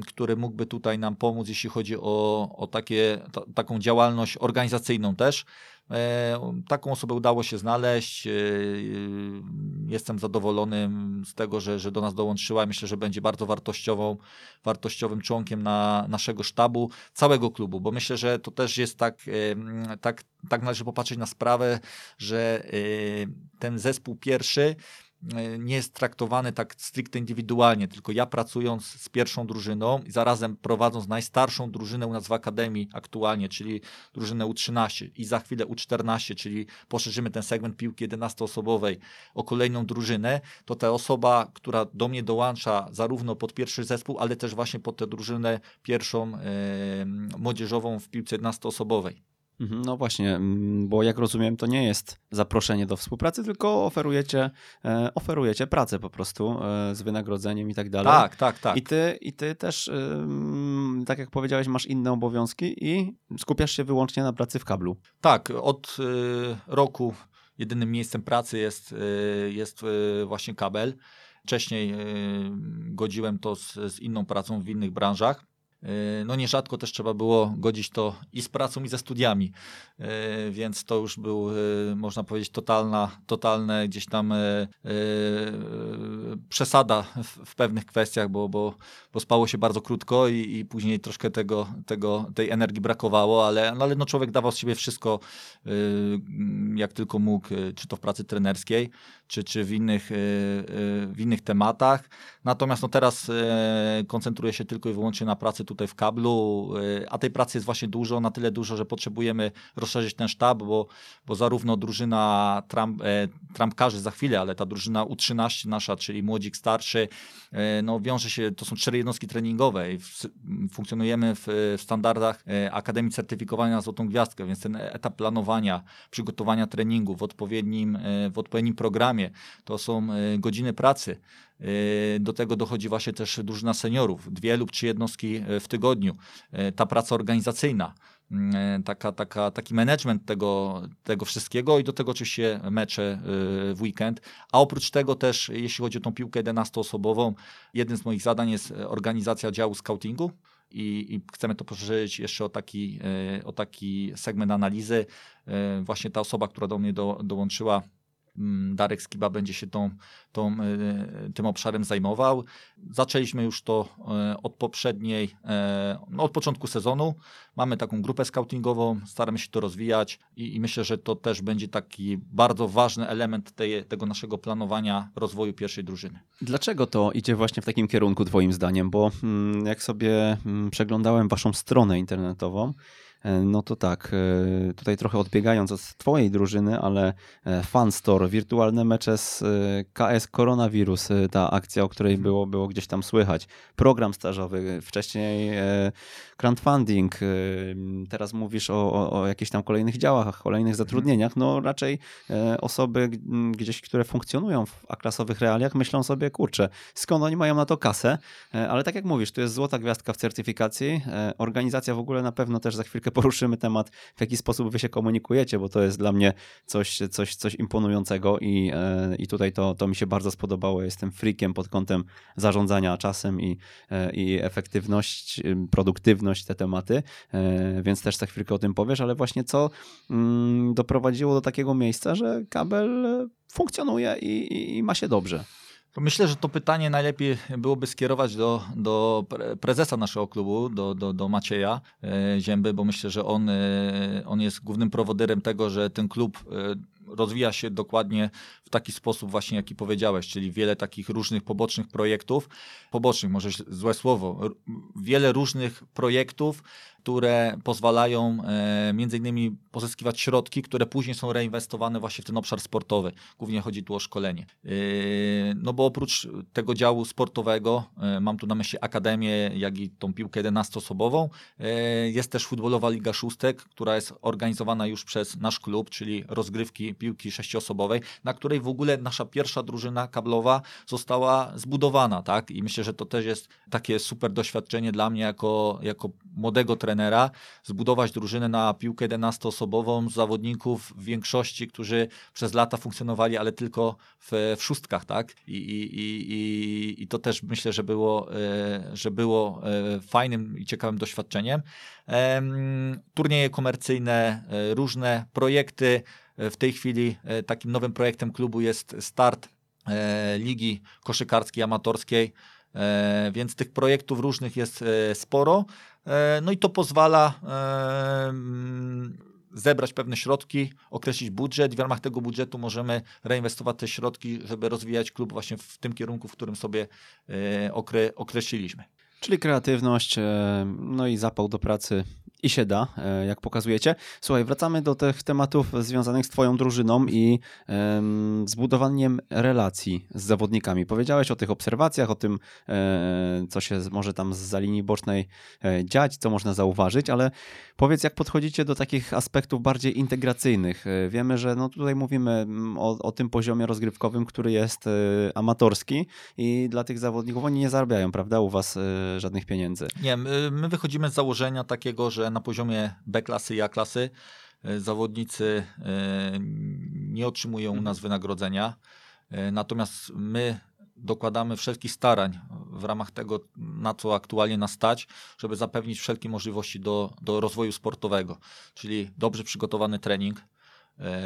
który mógłby tutaj nam pomóc, jeśli chodzi o, o takie, taką działalność organizacyjną też. E, taką osobę udało się znaleźć. E, e, jestem zadowolony z tego, że, że do nas dołączyła. Myślę, że będzie bardzo wartościową, wartościowym członkiem na naszego sztabu, całego klubu, bo myślę, że to też jest tak, tak, tak należy popatrzeć na sprawę, że ten zespół pierwszy E, nie jest traktowany tak stricte indywidualnie, tylko ja pracując z pierwszą drużyną i zarazem prowadząc najstarszą drużynę u nas w Akademii aktualnie, czyli drużynę U13 i za chwilę U14, czyli poszerzymy ten segment piłki 11-osobowej o kolejną drużynę, to ta osoba, która do mnie dołącza zarówno pod pierwszy zespół, ale też właśnie pod tę drużynę pierwszą yy, młodzieżową w piłce 11-osobowej. Mhm, no właśnie, mm, bo jak rozumiem, to nie jest zaproszenie do współpracy, tylko oferujecie, e, oferujecie pracę po prostu e, z wynagrodzeniem i tak dalej. Tak, tak, tak. I ty, i ty też, tak jak powiedziałeś, masz inne obowiązki i skupiasz się wyłącznie na pracy w kablu. Tak, od e, roku jedynym miejscem pracy jest, jest właśnie kabel. Wcześniej godziłem to z, z inną pracą w innych branżach. E, no nierzadko też trzeba było godzić to i z pracą, i ze studiami, e, więc to już był, e, można powiedzieć, totalna, totalne gdzieś tam przesada w, pewnych kwestiach, bo, bo, bo spało się bardzo krótko i, i później troszkę tego, tego, tej energii brakowało, ale, no, ale no człowiek dawał z siebie wszystko, jak tylko mógł, czy to w pracy trenerskiej, czy, czy w, innych, w innych tematach. Natomiast no teraz koncentruję się tylko i wyłącznie na pracy tutaj w kablu, a tej pracy jest właśnie dużo, na tyle dużo, że potrzebujemy rozszerzyć ten sztab, bo, bo zarówno drużyna Trump, Trumpkarzy za chwilę, ale ta drużyna U13 nasza, czyli młodzik starszy, e, no wiąże się, to są cztery jednostki treningowe i funkcjonujemy w standardach e, Akademii Certyfikowania na Złotą Gwiazdkę, więc ten etap planowania, przygotowania treningu w odpowiednim, e, w odpowiednim programie, to są godziny pracy. Do tego dochodzi właśnie też drużyna seniorów, dwie lub trzy jednostki w tygodniu. Ta praca organizacyjna, taka, taka, taki management tego, tego wszystkiego i do tego oczywiście mecze y, w weekend. A oprócz tego też, jeśli chodzi o tą piłkę 11-osobową, jednym z moich zadań jest organizacja działu scoutingu. I, i, chcemy to poszerzyć jeszcze o taki, y, o taki segment analizy. Y, właśnie ta osoba, która do mnie do, dołączyła, Darek Skiba będzie się tą, tą, e, tym obszarem zajmował. Zaczęliśmy już to e, od poprzedniej, e, no od początku sezonu. Mamy taką grupę scoutingową, staramy się to rozwijać i, i myślę, że to też będzie taki bardzo ważny element tej, tego naszego planowania rozwoju pierwszej drużyny. Dlaczego to idzie właśnie w takim kierunku, Twoim zdaniem? Bo mm, jak sobie mm, przeglądałem Waszą stronę internetową, E, no to tak, e, tutaj trochę odbiegając od twojej drużyny, ale e, Fan Store, wirtualne mecze z KS Koronawirus, ta akcja, o której było, było gdzieś tam słychać, program stażowy, wcześniej crowdfunding, teraz mówisz o, o, o jakichś tam kolejnych działach, kolejnych zatrudnieniach, no raczej osoby gdzieś, które funkcjonują w aklasowych realiach, myślą sobie, kurczę, skąd oni mają na to kasę, ale tak jak mówisz, tu jest złota gwiazdka w certyfikacji, organizacja w ogóle na pewno też za chwilkę poruszymy temat, w jaki sposób wy się komunikujecie, bo to jest dla mnie coś, coś, coś imponującego i, e, i tutaj to, to mi się bardzo spodobało. Jestem freakiem pod kątem zarządzania czasem i, e, i efektywność, produktywność, te tematy, e, więc też za chwilkę o tym powiesz, ale właśnie co mm, doprowadziło do takiego miejsca, że kabel funkcjonuje i, i ma się dobrze. Myślę, że to pytanie najlepiej byłoby skierować do, do prezesa naszego klubu, do, do, do Macieja e, Zięby, bo myślę, że on, e, on jest głównym prowodyrem tego, że ten klub e, rozwija się dokładnie w taki sposób właśnie, jaki powiedziałeś, czyli wiele takich różnych pobocznych projektów, pobocznych, może złe słowo, wiele różnych projektów, które pozwalają e, między innymi pozyskiwać środki, które później są reinwestowane właśnie w ten obszar sportowy. Głównie chodzi tu o szkolenie. E, no bo oprócz tego działu sportowego, e, mam tu na myśli akademię, jak i tą piłkę 11-osobową, jest też futbolowa Liga Szóstek, która jest organizowana już przez nasz klub, czyli rozgrywki piłki sześciosobowej, na której w ogóle nasza pierwsza drużyna kablowa została zbudowana, tak? I myślę, że to też jest takie super doświadczenie dla mnie jako, jako młodego trenera, trenera, zbudować drużynę na piłkę 11-osobową z zawodników w większości, którzy przez lata funkcjonowali, ale tylko w, w szóstkach, tak? I, i, i, I to też myślę, że było, e, że było e, fajnym i ciekawym doświadczeniem. Turnieje komercyjne, e, różne projekty. W tej chwili takim nowym projektem klubu jest start ligi koszykarskiej amatorskiej, więc tych projektów różnych jest sporo. E, no i to pozwala e, mm, zebrać pewne środki, określić budżet w ramach tego budżetu możemy reinwestować te środki, żeby rozwijać klub właśnie w tym kierunku, w którym sobie e, określiliśmy. Czyli kreatywność, no i zapał do pracy i się da, e, jak pokazujecie. Słuchaj, wracamy do tych tematów związanych z Twoją drużyną i zbudowaniem relacji z zawodnikami. Powiedziałeś o tych obserwacjach, o tym, e, co się może tam za linii bocznej e, dziać, co można zauważyć, ale powiedz, jak podchodzicie do takich aspektów bardziej integracyjnych. Wiemy, że no tutaj mówimy mm, o, o tym poziomie rozgrywkowym, który jest amatorski i dla tych zawodników oni nie zarabiają, prawda, u Was żadnych pieniędzy. Nie, my wychodzimy z założenia takiego, że na poziomie B klasy i A klasy e, zawodnicy e, nie otrzymują u nas mhm. wynagrodzenia. E, natomiast my dokładamy wszelkich starań w ramach tego, na co aktualnie nas stać, żeby zapewnić wszelkie możliwości do, do rozwoju sportowego, czyli dobrze przygotowany trening,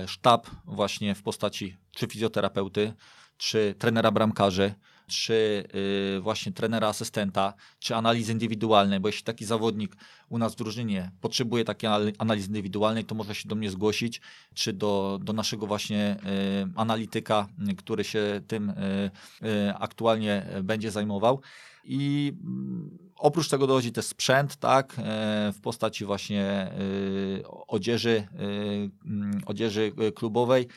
sztab właśnie w postaci czy fizjoterapeuty, czy trenera bramkarzy, czy y, właśnie trenera asystenta, czy analizy indywidualnej, bo jeśli taki zawodnik u nas w drużynie potrzebuje takiej analizy indywidualnej, to może się do mnie zgłosić, czy do, do naszego właśnie y, analityka, który się tym y, aktualnie będzie zajmował. I mm, oprócz tego dochodzi też sprzęt, tak, e, w postaci właśnie e, odzieży, e, mm, odzieży klubowej.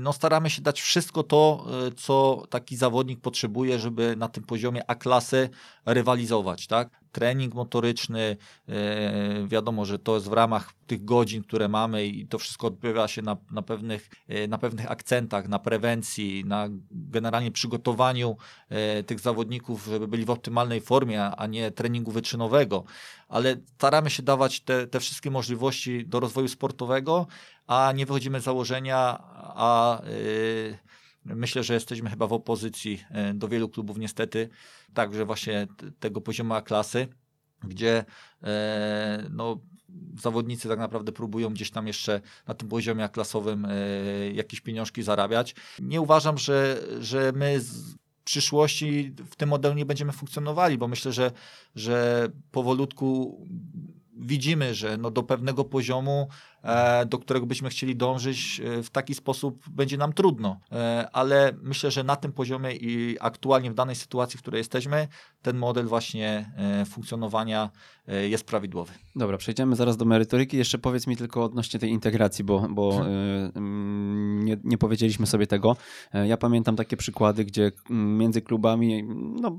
No staramy się dać wszystko to, co taki zawodnik potrzebuje, żeby na tym poziomie A-klasy rywalizować, tak trening motoryczny. E, wiadomo, że to jest w ramach tych godzin, które mamy i to wszystko odbywa się na, na, pewnych, e, na pewnych akcentach, na prewencji, na generalnie przygotowaniu e, tych zawodników, żeby byli w optymalnej formie, a nie treningu wyczynowego. Ale staramy się dawać te, te wszystkie możliwości do rozwoju sportowego, a nie wychodzimy z założenia, a yy, Myślę, że jesteśmy chyba w opozycji e, do wielu klubów niestety, także właśnie tego poziomu klasy, gdzie e, no, zawodnicy tak naprawdę próbują gdzieś tam jeszcze na tym poziomie klasowym e, jakieś pieniążki zarabiać. Nie uważam, że, że my w przyszłości w tym modelu nie będziemy funkcjonowali, bo myślę, że, że powolutku widzimy, że no do pewnego poziomu do którego byśmy chcieli dążyć, e, w taki sposób będzie nam trudno. E, ale myślę, że na tym poziomie i aktualnie w danej sytuacji, w której jesteśmy, ten model właśnie funkcjonowania jest prawidłowy. Dobra, przejdziemy zaraz do merytoryki. Jeszcze powiedz mi tylko odnośnie tej integracji, bo, bo hmm. mm, nie, nie powiedzieliśmy sobie tego. Ja pamiętam takie przykłady, gdzie między klubami no,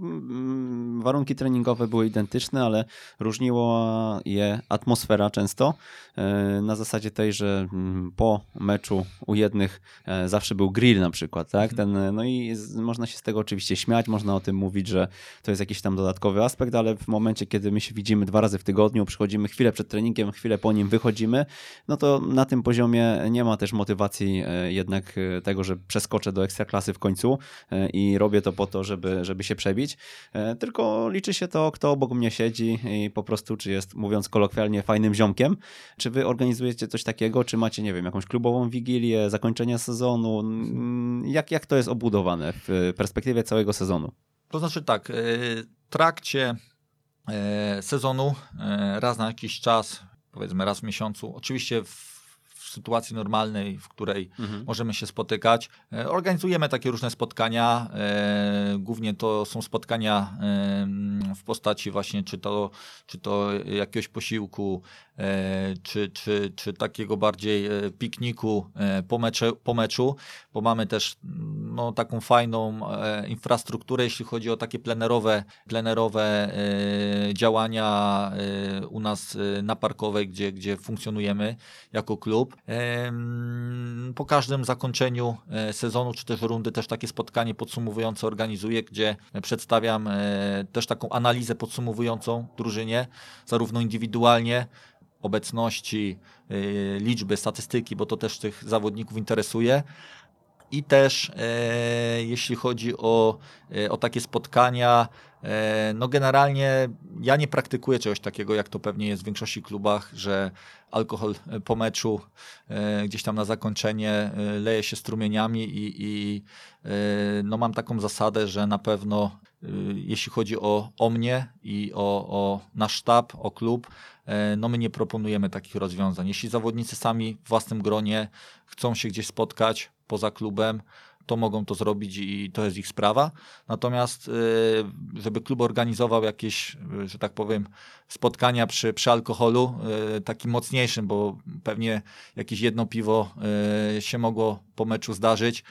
warunki treningowe były identyczne, ale różniło je atmosfera często. Na zasadzie zasadzie tej, że mm, po meczu u jednych e, zawsze był grill na przykład, tak? Mhm. Ten, no i można się z tego oczywiście śmiać, można o tym mówić, że to jest jakiś tam dodatkowy aspekt, ale w momencie, kiedy my się widzimy dwa razy w tygodniu, przychodzimy chwilę przed treningiem, chwilę po nim wychodzimy, no to na tym poziomie nie ma też motywacji e, jednak e, tego, że przeskoczę do ekstraklasy w końcu i robię to po to, żeby, żeby się przebić, tylko liczy się to, kto obok mnie siedzi i po prostu, czy jest, mówiąc kolokwialnie, fajnym ziomkiem, czy wy organizujecie organizujecie coś takiego? Czy macie, nie wiem, jakąś klubową wigilię, zakończenie sezonu? Mm, jak, jak to jest obudowane w perspektywie całego sezonu? To znaczy tak, e, w trakcie e, sezonu e, raz na jakiś czas, powiedzmy raz w miesiącu, oczywiście w sytuacji normalnej, w której mhm. możemy się spotykać. E, organizujemy takie różne spotkania. E, głównie to są spotkania w postaci właśnie czy to, czy to jakiegoś posiłku, e, czy, czy, czy takiego bardziej pikniku po, mecze, po meczu, bo mamy też no, taką fajną infrastrukturę, jeśli chodzi o takie plenerowe, plenerowe działania u nas na Parkowej, gdzie, gdzie funkcjonujemy jako klub. Po każdym zakończeniu e, sezonu czy też rundy też takie spotkanie podsumowujące organizuję, gdzie przedstawiam e, też taką analizę podsumowującą drużynie, zarówno indywidualnie, obecności, e, liczby, statystyki, bo to też tych zawodników interesuje. I też jeśli chodzi o, o takie spotkania, no generalnie ja nie praktykuję czegoś takiego, jak to pewnie jest w większości klubach, że alkohol e, po meczu e, gdzieś tam na zakończenie leje się strumieniami i, i no mam taką zasadę, że na pewno jeśli chodzi o, o mnie i o, o nasz sztab, o klub, no my nie proponujemy takich rozwiązań. Jeśli zawodnicy sami w własnym gronie chcą się gdzieś spotkać poza klubem, to mogą to zrobić i to jest ich sprawa. Natomiast, y, żeby klub organizował jakieś, y, że tak powiem, spotkania przy, przy alkoholu, y, takim mocniejszym, bo pewnie jakieś jedno piwo się mogło po meczu zdarzyć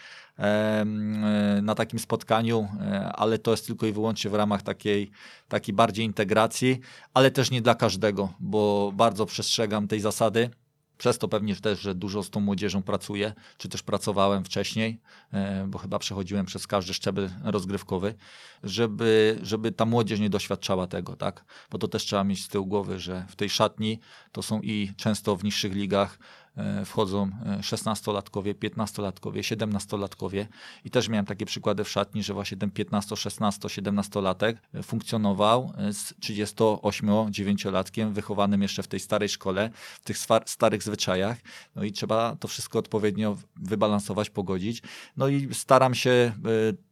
na takim spotkaniu, ale to jest tylko i wyłącznie w ramach takiej, takiej bardziej integracji, ale też nie dla każdego, bo bardzo przestrzegam tej zasady przez to pewnie też, że dużo z tą młodzieżą pracuję, czy też pracowałem wcześniej, e, bo chyba przechodziłem przez każdy szczebel rozgrywkowy, żeby, żeby ta młodzież nie doświadczała tego, tak? Bo to też trzeba mieć z tyłu głowy, że w tej szatni to są i często w niższych ligach wchodzą 16-latkowie, e, 15-latkowie, 17-latkowie i też miałem takie przykłady w szatni, że właśnie ten 15, 16, 17-latek funkcjonował z 38-9-latkiem wychowanym jeszcze w tej starej szkole, w tych starych zwyczajach. No i trzeba to wszystko odpowiednio wybalansować, pogodzić. No i staram się e,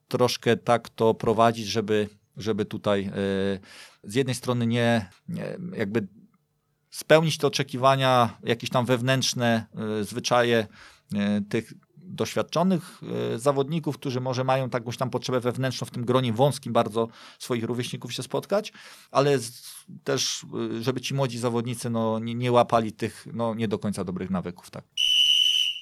troszkę tak to prowadzić, żeby, żeby tutaj e, z jednej strony nie, nie jakby spełnić te oczekiwania, jakieś tam wewnętrzne e, zwyczaje e, tych doświadczonych zawodników, którzy może mają jakąś tam potrzebę wewnętrzną w tym gronie wąskim bardzo swoich rówieśników się spotkać, ale też, żeby ci młodzi zawodnicy no, nie, nie łapali tych no, nie do końca dobrych nawyków. Tak.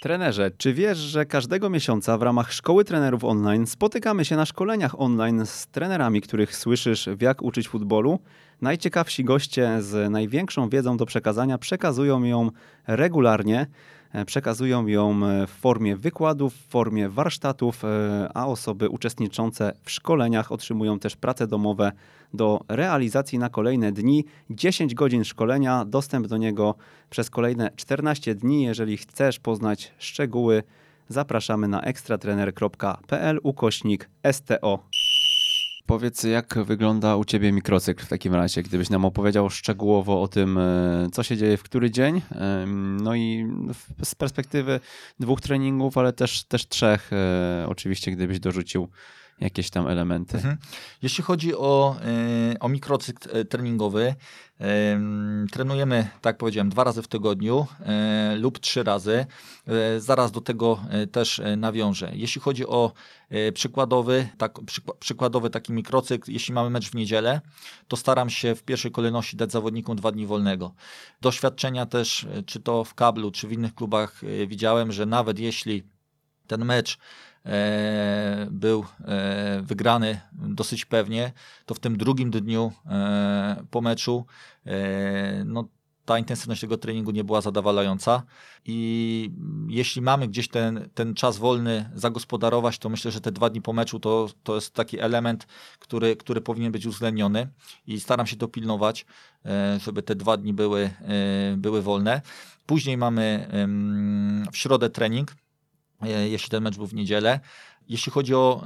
Trenerze, czy wiesz, że każdego miesiąca w ramach Szkoły Trenerów Online spotykamy się na szkoleniach online z trenerami, których słyszysz w jak uczyć futbolu? Najciekawsi goście z największą wiedzą do przekazania przekazują ją regularnie. E, przekazują ją e, w formie wykładów, w formie warsztatów, e, a osoby uczestniczące w szkoleniach otrzymują też prace domowe do realizacji na kolejne dni. 10 godzin szkolenia, dostęp do niego przez kolejne 14 dni. Jeżeli chcesz poznać szczegóły, zapraszamy na ekstratrener.pl ukośnik STO. Powiedz, jak wygląda u Ciebie mikrocykl w takim razie, gdybyś nam opowiedział szczegółowo o tym, e, co się dzieje w który dzień, no i z perspektywy dwóch treningów, ale też, też trzech, e, oczywiście, gdybyś dorzucił jakieś tam elementy. Mhm. Jeśli chodzi o, e, o mikrocykl treningowy, Trenujemy, tak powiedziałem, dwa razy w tygodniu lub trzy razy. Zaraz do tego też nawiążę. Jeśli chodzi o przykładowy, tak, przykładowy taki mikrocykl, jeśli mamy mecz w niedzielę, to staram się w pierwszej kolejności dać zawodnikom dwa dni wolnego. Doświadczenia też, czy to w kablu, czy w innych klubach widziałem, że nawet jeśli ten mecz E, był e, wygrany dosyć pewnie, to w tym drugim dniu e, po meczu no, ta intensywność tego treningu nie była zadowalająca i jeśli mamy gdzieś ten, ten czas wolny zagospodarować, to myślę, że te dwa dni po meczu to, to jest taki element, który, który powinien być uwzględniony i staram się to pilnować, żeby te dwa dni były, były wolne. Później mamy w środę trening, jeśli ten mecz był w niedzielę. Jeśli chodzi o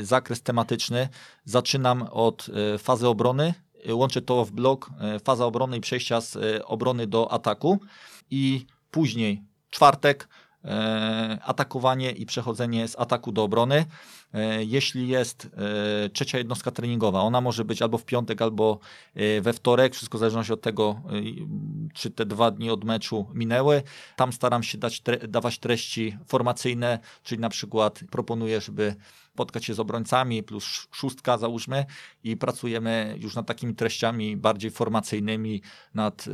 y, zakres tematyczny, zaczynam od y, fazy obrony, łączę to w blok faza obrony i przejścia z obrony do ataku i później czwartek atakowanie i przechodzenie z ataku do obrony. E, jeśli jest e, trzecia jednostka treningowa, ona może być albo w piątek, albo e, we wtorek, wszystko w zależności od tego, czy te dwa dni od meczu minęły. Tam staram się dać, dawać treści formacyjne, czyli na przykład proponuję, żeby spotkać się z obrońcami, plus szóstka załóżmy i pracujemy już nad takimi treściami bardziej formacyjnymi, nad y,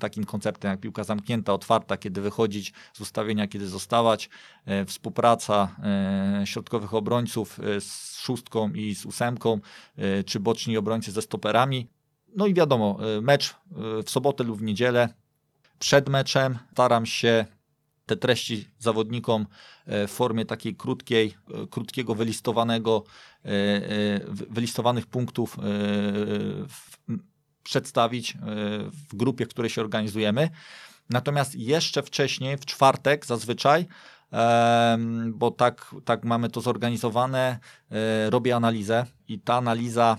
takim konceptem jak piłka zamknięta, otwarta, kiedy wychodzić z ustawienia, kiedy zostawać, y, współpraca y, środkowych obrońców z szóstką i z ósemką, czy boczni obrońcy ze stoperami. No i wiadomo, mecz w sobotę lub w niedzielę. Przed meczem staram się te treści zawodnikom e, w formie takiej krótkiej, e, krótkiego wylistowanego, e, wylistowanych punktów przedstawić w grupie, w której się organizujemy. Natomiast jeszcze wcześniej, w czwartek zazwyczaj, bo tak, tak mamy to zorganizowane, robię analizę i ta analiza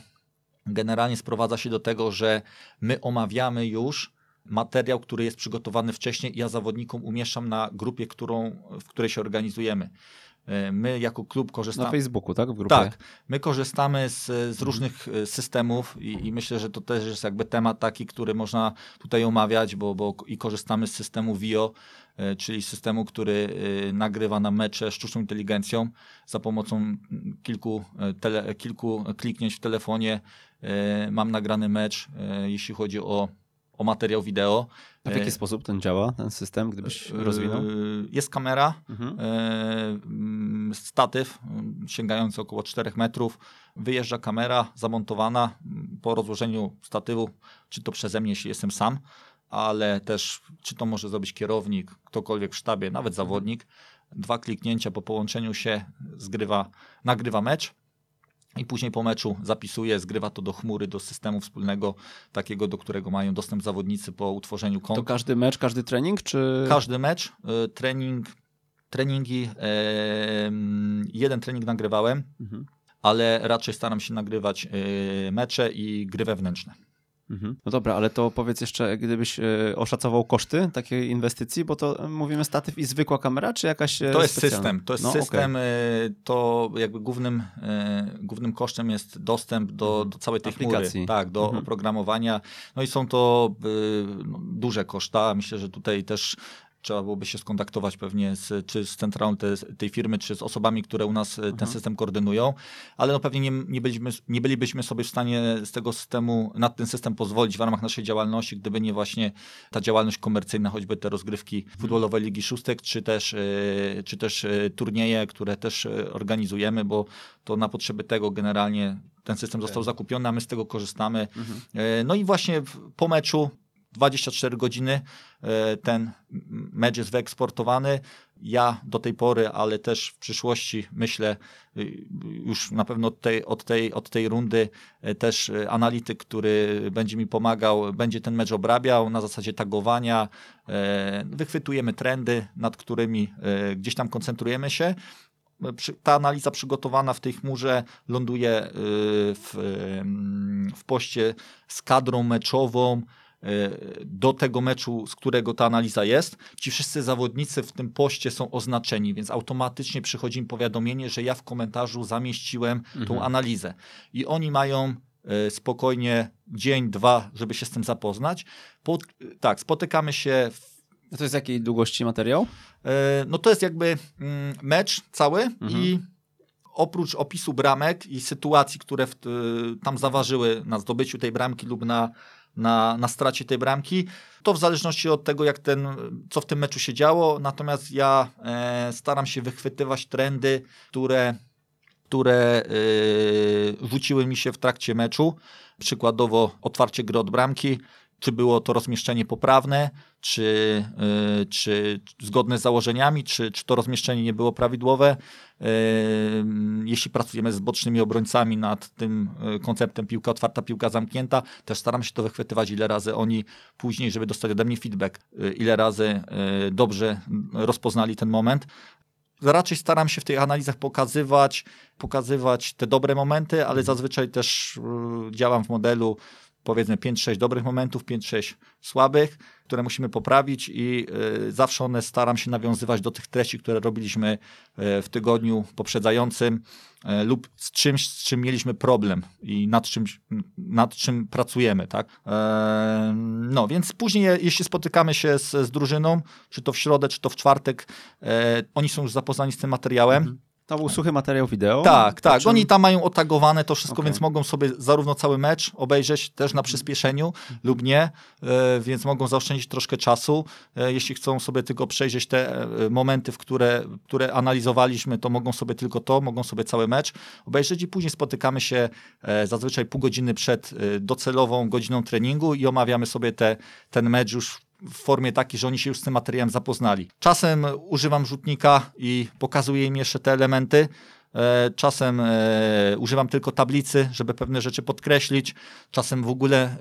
generalnie sprowadza się do tego, że my omawiamy już materiał, który jest przygotowany wcześniej, ja zawodnikom umieszczam na grupie, którą, w której się organizujemy. E, my jako klub korzystamy. Na Facebooku, tak? W grupie? Tak. My korzystamy z, z różnych e, systemów i, i, myślę, że to też jest jakby temat taki, który można tutaj omawiać, bo, bo i korzystamy z systemu VIO, e, czyli systemu, który nagrywa na mecze sztuczną inteligencją za pomocą kilku, tele, kilku kliknięć w telefonie. Mam nagrany mecz, jeśli chodzi o o materiał wideo. A w jaki e, sposób ten działa, ten system, gdybyś e, rozwinął? Jest kamera, mhm. E, statyw sięgający około 4 metrów. Wyjeżdża kamera zamontowana po rozłożeniu statywu, czy to przeze mnie, jeśli jestem sam, ale też czy to może zrobić kierownik, ktokolwiek w sztabie, nawet mhm. zawodnik. Dwa kliknięcia po połączeniu się zgrywa, nagrywa mecz i później po meczu zapisuje, zgrywa to do chmury, do systemu wspólnego, takiego, do którego mają dostęp zawodnicy po utworzeniu kont. To każdy mecz, każdy trening, czy... Każdy mecz, y, trening, treningi, jeden trening nagrywałem, mhm. ale raczej staram się nagrywać y, mecze i gry wewnętrzne. Mhm. No dobra, ale to powiedz jeszcze, gdybyś e, oszacował koszty takiej inwestycji, bo to e, mówimy statyw i zwykła kamera, czy jakaś e, To jest specjalna? system, to jest No, system, okej. y, to jakby głównym, głównym kosztem jest dostęp do, do całej tej Aplikacji. chmury, tak, do Mhm. oprogramowania. No i są to no, duże koszta. Myślę, że tutaj też trzeba byłoby się skontaktować pewnie z, czy z centralą te, tej firmy, czy z osobami, które u nas y, ten Mhm. system koordynują, ale no pewnie nie, nie, byliśmy, nie bylibyśmy sobie w stanie z tego systemu, na ten system pozwolić w ramach naszej działalności, gdyby nie właśnie ta działalność komercyjna, choćby te rozgrywki futbolowe Ligi Szóstek, czy też, y, czy też y, turnieje, które też organizujemy, bo to na potrzeby tego generalnie ten system został zakupiony, a my z tego korzystamy. Mhm. E, No i właśnie w- po meczu 24 godziny e, ten mecz jest wyeksportowany. Ja do tej pory, ale też w przyszłości myślę, y, już na pewno od tej, od tej, od tej rundy e, też e, analityk, który będzie mi pomagał, będzie ten mecz obrabiał na zasadzie tagowania. e, Wychwytujemy trendy, nad którymi e, gdzieś tam koncentrujemy się ta analiza przygotowana w tej chmurze ląduje w, w poście z kadrą meczową do tego meczu, z którego ta analiza jest. Ci wszyscy zawodnicy w tym poście są oznaczeni, więc automatycznie przychodzi im powiadomienie, że ja w komentarzu zamieściłem tą Mhm. analizę. I oni mają y, spokojnie dzień, dwa, żeby się z tym zapoznać. Po, tak, spotykamy się w A to jest jakiej długości materiał? E, No to jest jakby mm, mecz cały Mhm. i oprócz opisu bramek i sytuacji, które w, tam zaważyły na zdobyciu tej bramki lub na, na, na stracie tej bramki, to w zależności od tego, jak ten, co w tym meczu się działo, natomiast ja e, staram się wychwytywać trendy, które, które y, rzuciły mi się w trakcie meczu. Przykładowo otwarcie gry od bramki, czy było to rozmieszczenie poprawne, czy, y, czy zgodne z założeniami, czy, czy to rozmieszczenie nie było prawidłowe. Y, Jeśli pracujemy z bocznymi obrońcami nad tym y, konceptem piłka otwarta, piłka zamknięta, też staram się to wychwytywać, ile razy oni później, żeby dostać ode mnie feedback, ile razy dobrze rozpoznali ten moment. Raczej staram się w tych analizach pokazywać, pokazywać te dobre momenty, ale zazwyczaj też działam w modelu powiedzmy 5-6 dobrych momentów, 5-6 słabych, które musimy poprawić i y, zawsze one staram się nawiązywać do tych treści, które robiliśmy y, w tygodniu poprzedzającym y, lub z czymś, z czym mieliśmy problem i nad, czymś, nad czym pracujemy, tak? E, No, więc później, jeśli spotykamy się z, z drużyną, czy to w środę, czy to w czwartek, e, oni są już zapoznani z tym materiałem. To był suchy materiał wideo? Tak, tak. czym- Oni tam mają otagowane to wszystko, Okej. więc mogą sobie zarówno cały mecz obejrzeć też na przyspieszeniu lub nie, e, więc mogą zaoszczędzić troszkę czasu. E, Jeśli chcą sobie tylko przejrzeć te e, momenty, w które, które analizowaliśmy, to mogą sobie tylko to, mogą sobie cały mecz obejrzeć i później spotykamy się zazwyczaj pół godziny przed docelową godziną treningu i omawiamy sobie te, ten mecz już w formie takiej, że oni się już z tym materiałem zapoznali. Czasem używam rzutnika i pokazuję im jeszcze te elementy. E, Czasem e, używam tylko tablicy, żeby pewne rzeczy podkreślić. Czasem w ogóle e,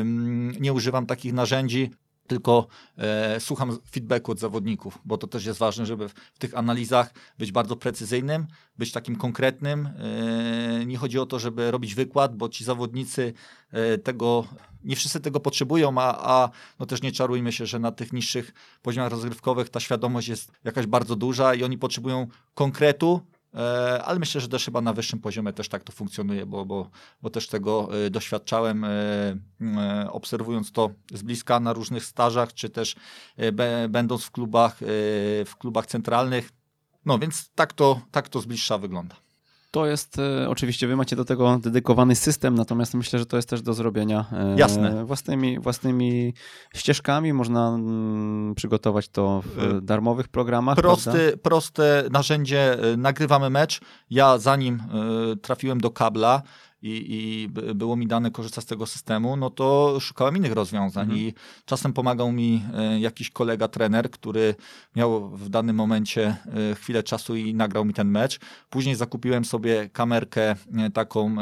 mm, nie używam takich narzędzi, tylko e, słucham feedbacku od zawodników, bo to też jest ważne, żeby w, w tych analizach być bardzo precyzyjnym, być takim konkretnym. E, nie chodzi o to, żeby robić wykład, bo ci zawodnicy e, tego, nie wszyscy tego potrzebują, a, a no też nie czarujmy się, że na tych niższych poziomach rozgrywkowych ta świadomość jest jakaś bardzo duża i oni potrzebują konkretu, E, ale myślę, że też chyba na wyższym poziomie też tak to funkcjonuje, bo, bo, bo też tego e, doświadczałem, e, obserwując to z bliska na różnych stażach, czy też będąc w klubach, w klubach centralnych. No więc tak to, tak to z bliższa wygląda. To jest, e, oczywiście wy macie do tego dedykowany system, natomiast myślę, że to jest też do zrobienia e, Jasne. Własnymi, własnymi ścieżkami. Można mm, przygotować to w E, darmowych programach. prawda? Prosty, proste narzędzie, nagrywamy mecz. Ja zanim trafiłem do kabla i, i by- było mi dane korzystać z tego systemu, no to szukałem innych rozwiązań Mhm. i czasem pomagał mi e, jakiś kolega, trener, który miał w danym momencie e, chwilę czasu i nagrał mi ten mecz. Później zakupiłem sobie kamerkę e, taką,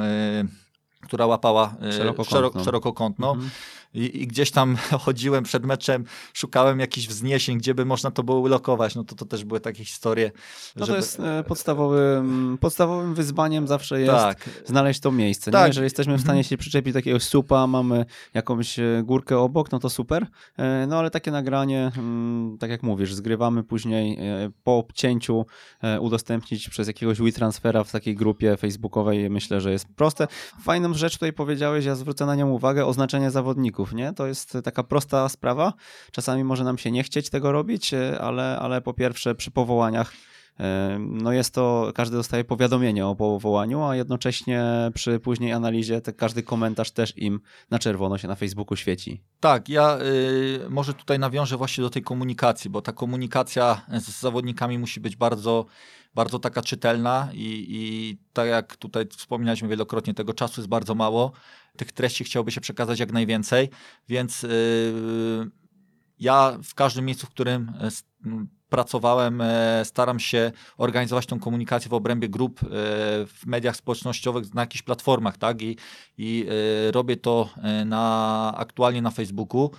która łapała Szerokokątną. szeroko, szerokokątną Mhm. I, i, gdzieś tam chodziłem przed meczem, szukałem jakichś wzniesień, gdzie by można to było ulokować, no to to też były takie historie. No to jest e, podstawowym, podstawowym wyzwaniem zawsze jest tak. znaleźć to miejsce. Tak. Nie? Jeżeli jesteśmy w stanie mhm. się przyczepić do jakiegoś supa, mamy jakąś e, górkę obok, no to super, e, no ale takie nagranie, mm, tak jak mówisz, zgrywamy później po obcięciu, udostępnić przez jakiegoś WeTransfera w takiej grupie facebookowej, myślę, że jest proste. Fajną rzecz tutaj powiedziałeś, ja zwrócę na nią uwagę, oznaczenie zawodników, nie? To jest taka prosta sprawa. Czasami może nam się nie chcieć tego robić, e, ale, ale po pierwsze przy powołaniach e, no jest to, każdy dostaje powiadomienie o powołaniu, a jednocześnie przy później analizie te, każdy komentarz też im na czerwono się na Facebooku świeci. Tak, ja y, może tutaj nawiążę właśnie do tej komunikacji, bo ta komunikacja z zawodnikami musi być bardzo bardzo taka czytelna i, i tak jak tutaj wspominaliśmy wielokrotnie, tego czasu jest bardzo mało. Tych treści chciałoby się przekazać jak najwięcej, więc yy, ja w każdym miejscu, w którym pracowałem, e, staram się organizować tą komunikację w obrębie grup w mediach społecznościowych na jakichś platformach, tak? I, i robię to na, aktualnie na Facebooku,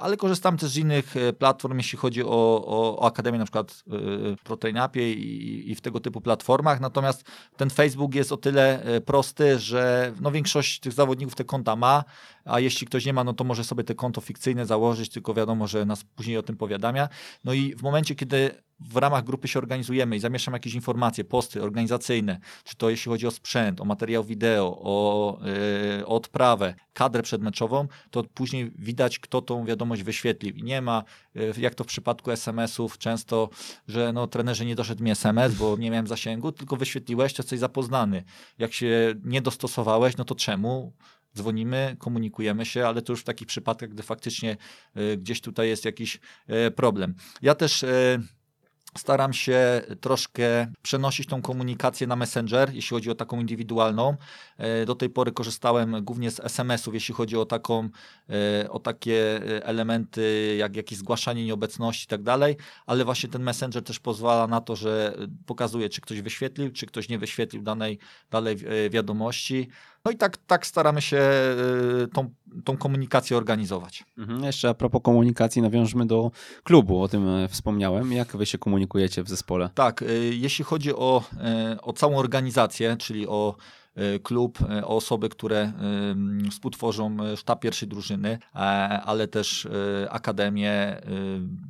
ale korzystam też z innych platform, jeśli chodzi o, o, o Akademię, na przykład Proteinapie i, i w tego typu platformach. Natomiast ten Facebook jest o tyle prosty, że no większość tych zawodników te konta ma, a jeśli ktoś nie ma, no to może sobie te konto fikcyjne założyć, tylko wiadomo, że nas później o tym powiadamia. No i w momencie, kiedy w ramach grupy się organizujemy i zamieszczam jakieś informacje, posty organizacyjne, czy to jeśli chodzi o sprzęt, o materiał wideo, o, yy, o odprawę, kadrę przedmeczową, to później widać, kto tą wiadomość wyświetlił. I nie ma, yy, jak to w przypadku SMS-ów, często, że no, trenerze nie doszedł mi SMS, bo nie miałem zasięgu, tylko wyświetliłeś, to jesteś zapoznany. Jak się nie dostosowałeś, no to czemu? dzwonimy, komunikujemy się, ale to już w takich przypadkach, gdy faktycznie y, gdzieś tutaj jest jakiś problem. Ja też staram się troszkę przenosić tą komunikację na Messenger, jeśli chodzi o taką indywidualną. Do tej pory korzystałem głównie z SMS-ów, jeśli chodzi o, taką, o takie elementy jak jakieś zgłaszanie nieobecności i tak dalej, ale właśnie ten Messenger też pozwala na to, że pokazuje, czy ktoś wyświetlił, czy ktoś nie wyświetlił danej, danej wiadomości. No i tak, tak staramy się y, tą, tą komunikację organizować. Mhm. Jeszcze a propos komunikacji, nawiążmy do klubu, o tym e, wspomniałem. Jak wy się komunikujecie w zespole? Tak, y, jeśli chodzi o, y, o całą organizację, czyli o klub, o osoby, które współtworzą sztab pierwszej drużyny, e, ale też akademię,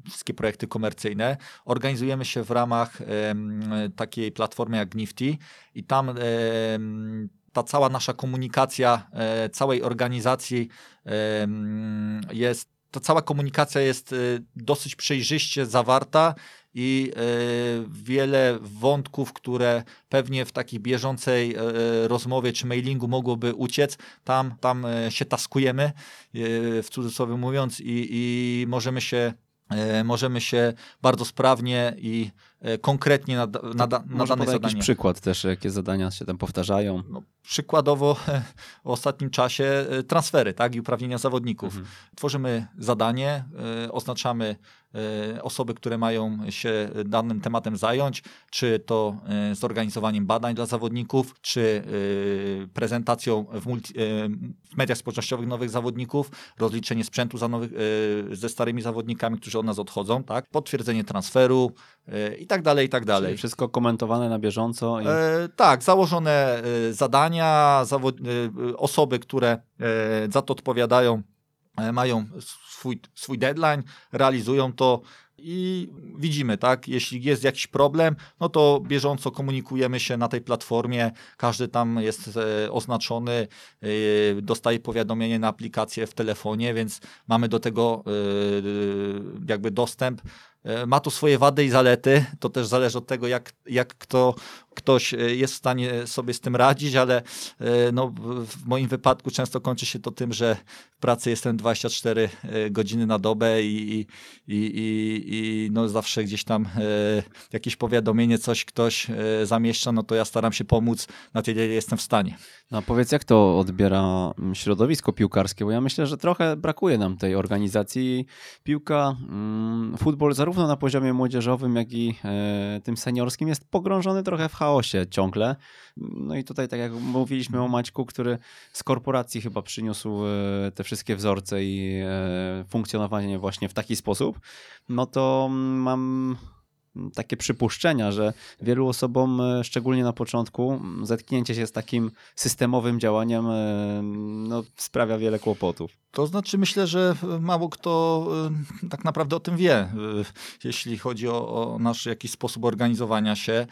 wszystkie projekty komercyjne. Organizujemy się w ramach takiej platformy jak Nifty i tam ta cała nasza komunikacja e, całej organizacji jest, ta cała komunikacja jest e, dosyć przejrzyście zawarta i e, wiele wątków, które pewnie w takiej bieżącej rozmowie czy mailingu mogłoby uciec, tam, tam się taskujemy, w cudzysłowie mówiąc, i, i możemy się możemy się bardzo sprawnie i E, konkretnie na, na, na, na dane zadanie. jakiś przykład też, jakie zadania się tam powtarzają? No, przykładowo w ostatnim czasie e, transfery tak, i uprawnienia zawodników. Mhm. Tworzymy zadanie, e, oznaczamy osoby, które mają się danym tematem zająć, czy to zorganizowaniem badań dla zawodników, czy prezentacją w, multi, w mediach społecznościowych nowych zawodników, rozliczenie sprzętu za nowych, ze starymi zawodnikami, którzy od nas odchodzą, tak? potwierdzenie transferu i tak dalej, i tak dalej. Czyli wszystko komentowane na bieżąco? I... E, tak, założone zadania, osoby, które za to odpowiadają, e, mają swój, swój deadline, realizują to i widzimy, tak, jeśli jest jakiś problem, no to bieżąco komunikujemy się na tej platformie, każdy tam jest e, oznaczony, dostaje powiadomienie na aplikację w telefonie, więc mamy do tego jakby dostęp. E, ma to swoje wady i zalety. To też zależy od tego, jak, jak kto, ktoś e, jest w stanie sobie z tym radzić, ale e, no, w moim wypadku często kończy się to tym, że w pracy jestem 24 godziny na dobę i, i, i, i no zawsze gdzieś tam e, jakieś powiadomienie, coś ktoś e, zamieszcza, no to ja staram się pomóc na tyle, ile jestem w stanie. No powiedz, jak to odbiera mm, środowisko piłkarskie, bo ja myślę, że trochę brakuje nam tej organizacji. Piłka, mm, futbol zarówno na poziomie młodzieżowym, jak i e, tym seniorskim jest pogrążony trochę w chaosie ciągle. No i tutaj, tak jak mówiliśmy o Maćku, który z korporacji chyba przyniósł e, te wszystkie wzorce i e, funkcjonowanie właśnie w taki sposób, no to mm, mam takie przypuszczenia, że wielu osobom, e, szczególnie na początku, zetknięcie się z takim systemowym działaniem e, no, sprawia wiele kłopotów. To znaczy, myślę, że mało kto e, tak naprawdę o tym wie, jeśli chodzi o, o nasz jakiś sposób organizowania się.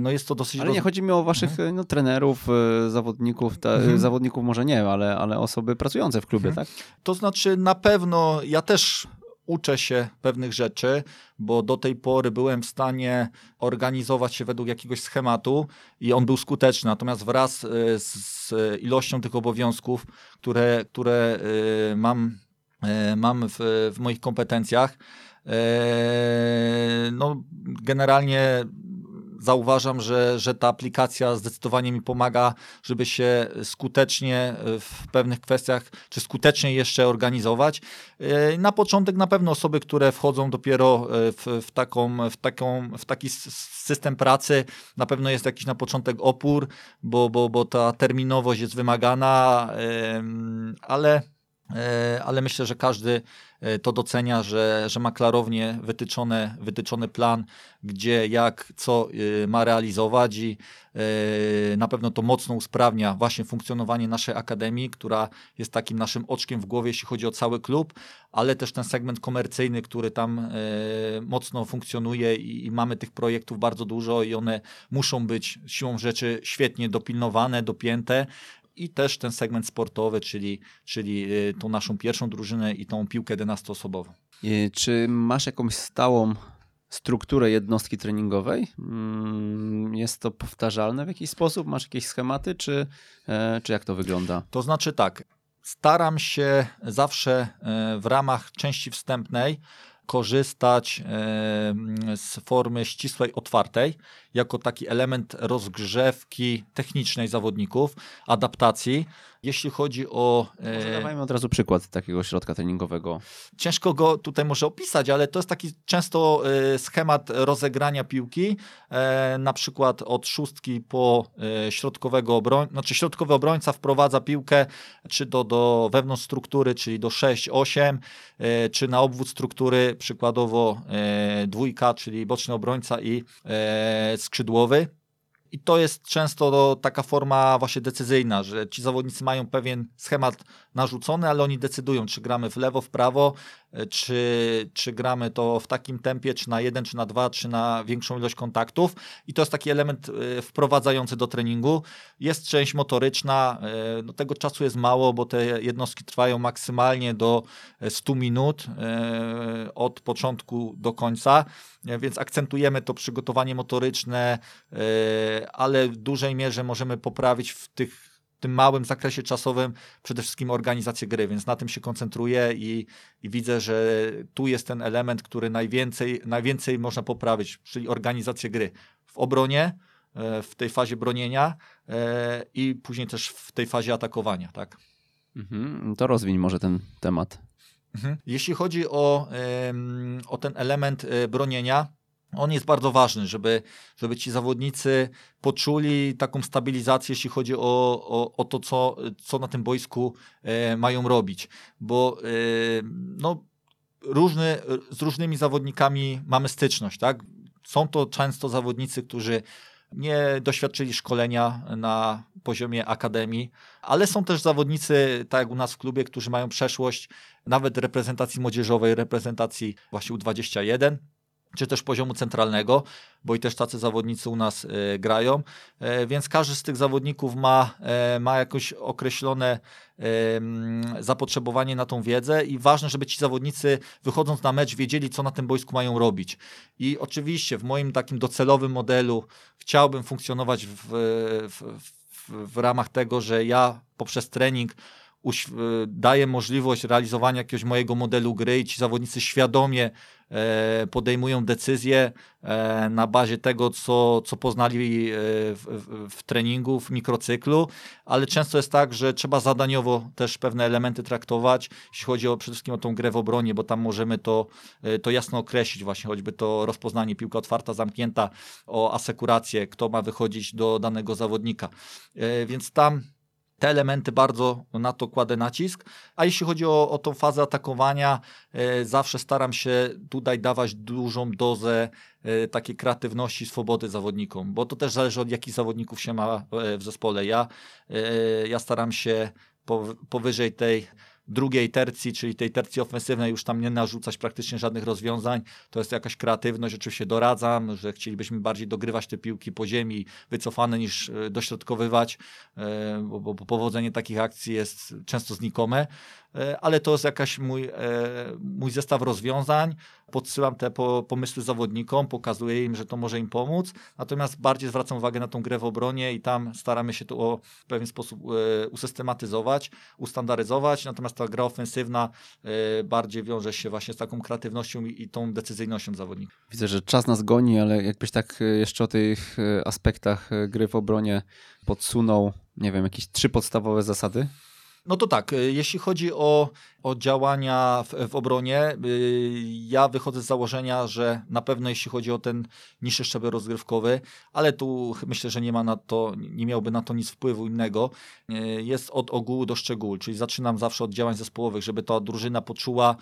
No jest to dosyć. Ale nie chodzi mi o waszych mhm. no, trenerów, zawodników, ta, mhm. zawodników może nie, ale, ale osoby pracujące w klubie, mhm. tak? To znaczy, na pewno ja też uczę się pewnych rzeczy, bo do tej pory byłem w stanie organizować się według jakiegoś schematu i on był skuteczny. Natomiast wraz e, z ilością tych obowiązków, które, które e, mam, e, mam w, w moich kompetencjach, no generalnie zauważam, że, że ta aplikacja zdecydowanie mi pomaga, żeby się skutecznie w pewnych kwestiach, czy skutecznie jeszcze organizować. E, na początek na pewno osoby, które wchodzą dopiero e, w, w, taką, w, taką, w taki system pracy, na pewno jest jakiś na początek opór, bo, bo, bo ta terminowość jest wymagana, ale E, ale myślę, że każdy e, to docenia, że, że ma klarownie wytyczone, wytyczony plan, gdzie, jak, co e, ma realizować i na pewno to mocno usprawnia właśnie funkcjonowanie naszej akademii, która jest takim naszym oczkiem w głowie, jeśli chodzi o cały klub, ale też ten segment komercyjny, który tam mocno funkcjonuje i, i mamy tych projektów bardzo dużo i one muszą być siłą rzeczy świetnie dopilnowane, dopięte, i też ten segment sportowy, czyli, czyli y, tą naszą pierwszą drużynę i tą piłkę 11-osobową. Czy masz jakąś stałą strukturę jednostki treningowej? Mm, jest to powtarzalne w jakiś sposób? Masz jakieś schematy, czy, e, czy jak to wygląda? To znaczy tak, staram się zawsze e, w ramach części wstępnej korzystać e, z formy ścisłej, otwartej, jako taki element rozgrzewki technicznej zawodników, adaptacji. Jeśli chodzi o. Może dawajmy od razu przykład takiego środka treningowego. Ciężko go tutaj może opisać, ale to jest taki często e, schemat rozegrania piłki, e, na przykład od szóstki po e, środkowego obrońca, znaczy środkowy obrońca wprowadza piłkę czy do, do wewnątrz struktury, czyli do 6-8, czy na obwód struktury, przykładowo dwójka, czyli boczny obrońca i skrzydłowy. I to jest często taka forma właśnie decyzyjna, że ci zawodnicy mają pewien schemat narzucony, ale oni decydują, czy gramy w lewo, w prawo, czy, czy gramy to w takim tempie, czy na jeden, czy na dwa, czy na większą ilość kontaktów. I to jest taki element e, wprowadzający do treningu. Jest część motoryczna, e, no tego czasu jest mało, bo te jednostki trwają maksymalnie do 100 minut od początku do końca, więc akcentujemy to przygotowanie motoryczne, ale w dużej mierze możemy poprawić w tych tym małym zakresie czasowym przede wszystkim organizację gry, więc na tym się koncentruję i, i widzę, że tu jest ten element, który najwięcej, najwięcej można poprawić, czyli organizację gry w obronie, e, w tej fazie bronienia e, i później też w tej fazie atakowania. Tak? Mhm, to rozwiń może ten temat. Mhm. Jeśli chodzi o, o ten element e, bronienia, on jest bardzo ważny, żeby, żeby ci zawodnicy poczuli taką stabilizację, jeśli chodzi o, o, o to, co, co na tym boisku e, mają robić. Bo e, no, różny, z różnymi zawodnikami mamy styczność. Tak? Są to często zawodnicy, którzy nie doświadczyli szkolenia na poziomie akademii, ale są też zawodnicy, tak jak u nas w klubie, którzy mają przeszłość nawet reprezentacji młodzieżowej, reprezentacji właśnie U21 czy też poziomu centralnego, bo i też tacy zawodnicy u nas y, grają, y, więc każdy z tych zawodników ma, y, ma jakoś określone zapotrzebowanie na tą wiedzę i ważne, żeby ci zawodnicy wychodząc na mecz wiedzieli, co na tym boisku mają robić. I oczywiście w moim takim docelowym modelu chciałbym funkcjonować w, w, w, w ramach tego, że ja poprzez trening daje możliwość realizowania jakiegoś mojego modelu gry i ci zawodnicy świadomie e, podejmują decyzje e, na bazie tego, co, co poznali e, w, w, w, treningu, w mikrocyklu, ale często jest tak, że trzeba zadaniowo też pewne elementy traktować, jeśli chodzi o, przede wszystkim o tą grę w obronie, bo tam możemy to, to jasno określić, właśnie choćby to rozpoznanie piłka otwarta, zamknięta, o asekurację, kto ma wychodzić do danego zawodnika. Więc tam te elementy bardzo na to kładę nacisk. A jeśli chodzi o, o tą fazę atakowania, e, zawsze staram się tutaj dawać dużą dozę e, takiej kreatywności, swobody zawodnikom, bo to też zależy od jakich zawodników się ma e, w zespole. Ja, e, ja staram się powyżej tej drugiej tercji, czyli tej tercji ofensywnej, już tam nie narzucać praktycznie żadnych rozwiązań. To jest jakaś kreatywność, oczywiście doradzam, że chcielibyśmy bardziej dogrywać te piłki po ziemi, wycofane niż e, dośrodkowywać, e, bo, bo powodzenie takich akcji jest często znikome. E, ale to jest jakaś mój, mój zestaw rozwiązań. Podsyłam te pomysły zawodnikom, pokazuję im, że to może im pomóc, natomiast bardziej zwracam uwagę na tą grę w obronie i tam staramy się to w pewien sposób usystematyzować, ustandaryzować, natomiast ta gra ofensywna bardziej wiąże się właśnie z taką kreatywnością i tą decyzyjnością zawodnika. Widzę, że czas nas goni, ale jakbyś tak jeszcze o tych aspektach gry w obronie podsunął, nie wiem, jakieś trzy podstawowe zasady? No to tak, y, jeśli chodzi o, o działania w, w, obronie, y, ja wychodzę z założenia, że na pewno jeśli chodzi o ten niższy szczebel rozgrywkowy, ale tu myślę, że nie ma na to, nie miałby na to nic wpływu innego, y, jest od ogółu do szczegółu, czyli zaczynam zawsze od działań zespołowych, żeby ta drużyna poczuła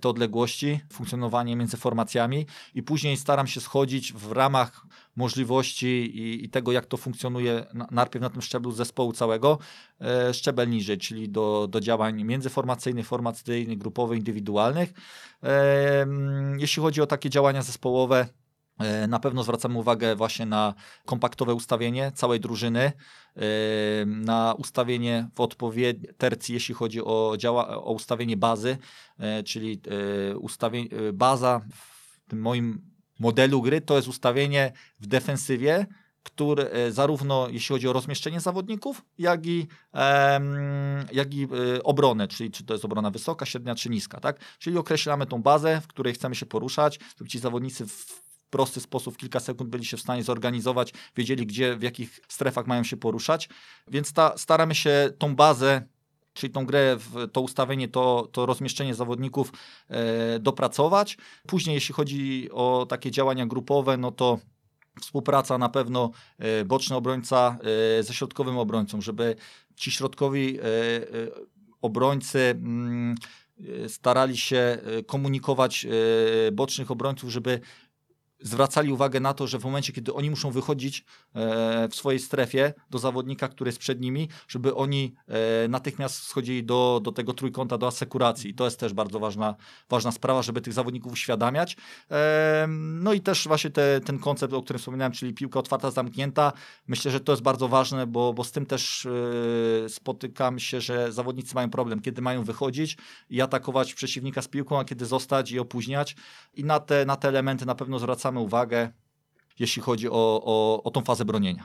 te odległości, funkcjonowanie między formacjami i później staram się schodzić w ramach możliwości i, i tego, jak to funkcjonuje na, najpierw na tym szczeblu zespołu całego, e, szczebel niżej, czyli do, do działań międzyformacyjnych, formacyjnych, grupowych, indywidualnych. E, jeśli chodzi o takie działania zespołowe, e, na pewno zwracamy uwagę właśnie na kompaktowe ustawienie całej drużyny, na ustawienie w odpowiedniej tercji, jeśli chodzi o, działa, o ustawienie bazy, czyli ustawienie, baza w tym moim modelu gry to jest ustawienie w defensywie, które e, zarówno jeśli chodzi o rozmieszczenie zawodników, jak i, jak i e, obronę, czyli czy to jest obrona wysoka, średnia czy niska. Tak? Czyli określamy tą bazę, w której chcemy się poruszać, żeby ci zawodnicy w prosty sposób, w kilka sekund byli się w stanie zorganizować, wiedzieli gdzie, w jakich strefach mają się poruszać. Więc ta, staramy się tą bazę czyli tą grę, to ustawienie, to, to rozmieszczenie zawodników e, dopracować. Później, jeśli chodzi o takie działania grupowe, no to współpraca na pewno e, boczny obrońca e, ze środkowym obrońcą, żeby ci środkowi obrońcy mm, starali się komunikować bocznych obrońców, żeby zwracali uwagę na to, że w momencie, kiedy oni muszą wychodzić e, w swojej strefie do zawodnika, który jest przed nimi, żeby oni e, natychmiast schodzili do, do tego trójkąta, do asekuracji. To jest też bardzo ważna, ważna sprawa, żeby tych zawodników uświadamiać. E, no i też właśnie te, ten koncept, o którym wspominałem, czyli piłka otwarta, zamknięta. Myślę, że to jest bardzo ważne, bo, bo z tym też spotykam się, że zawodnicy mają problem, kiedy mają wychodzić i atakować przeciwnika z piłką, a kiedy zostać i opóźniać. I na te, na te elementy na pewno zwracamy zwracamy uwagę, jeśli chodzi o, o, o tą fazę bronienia.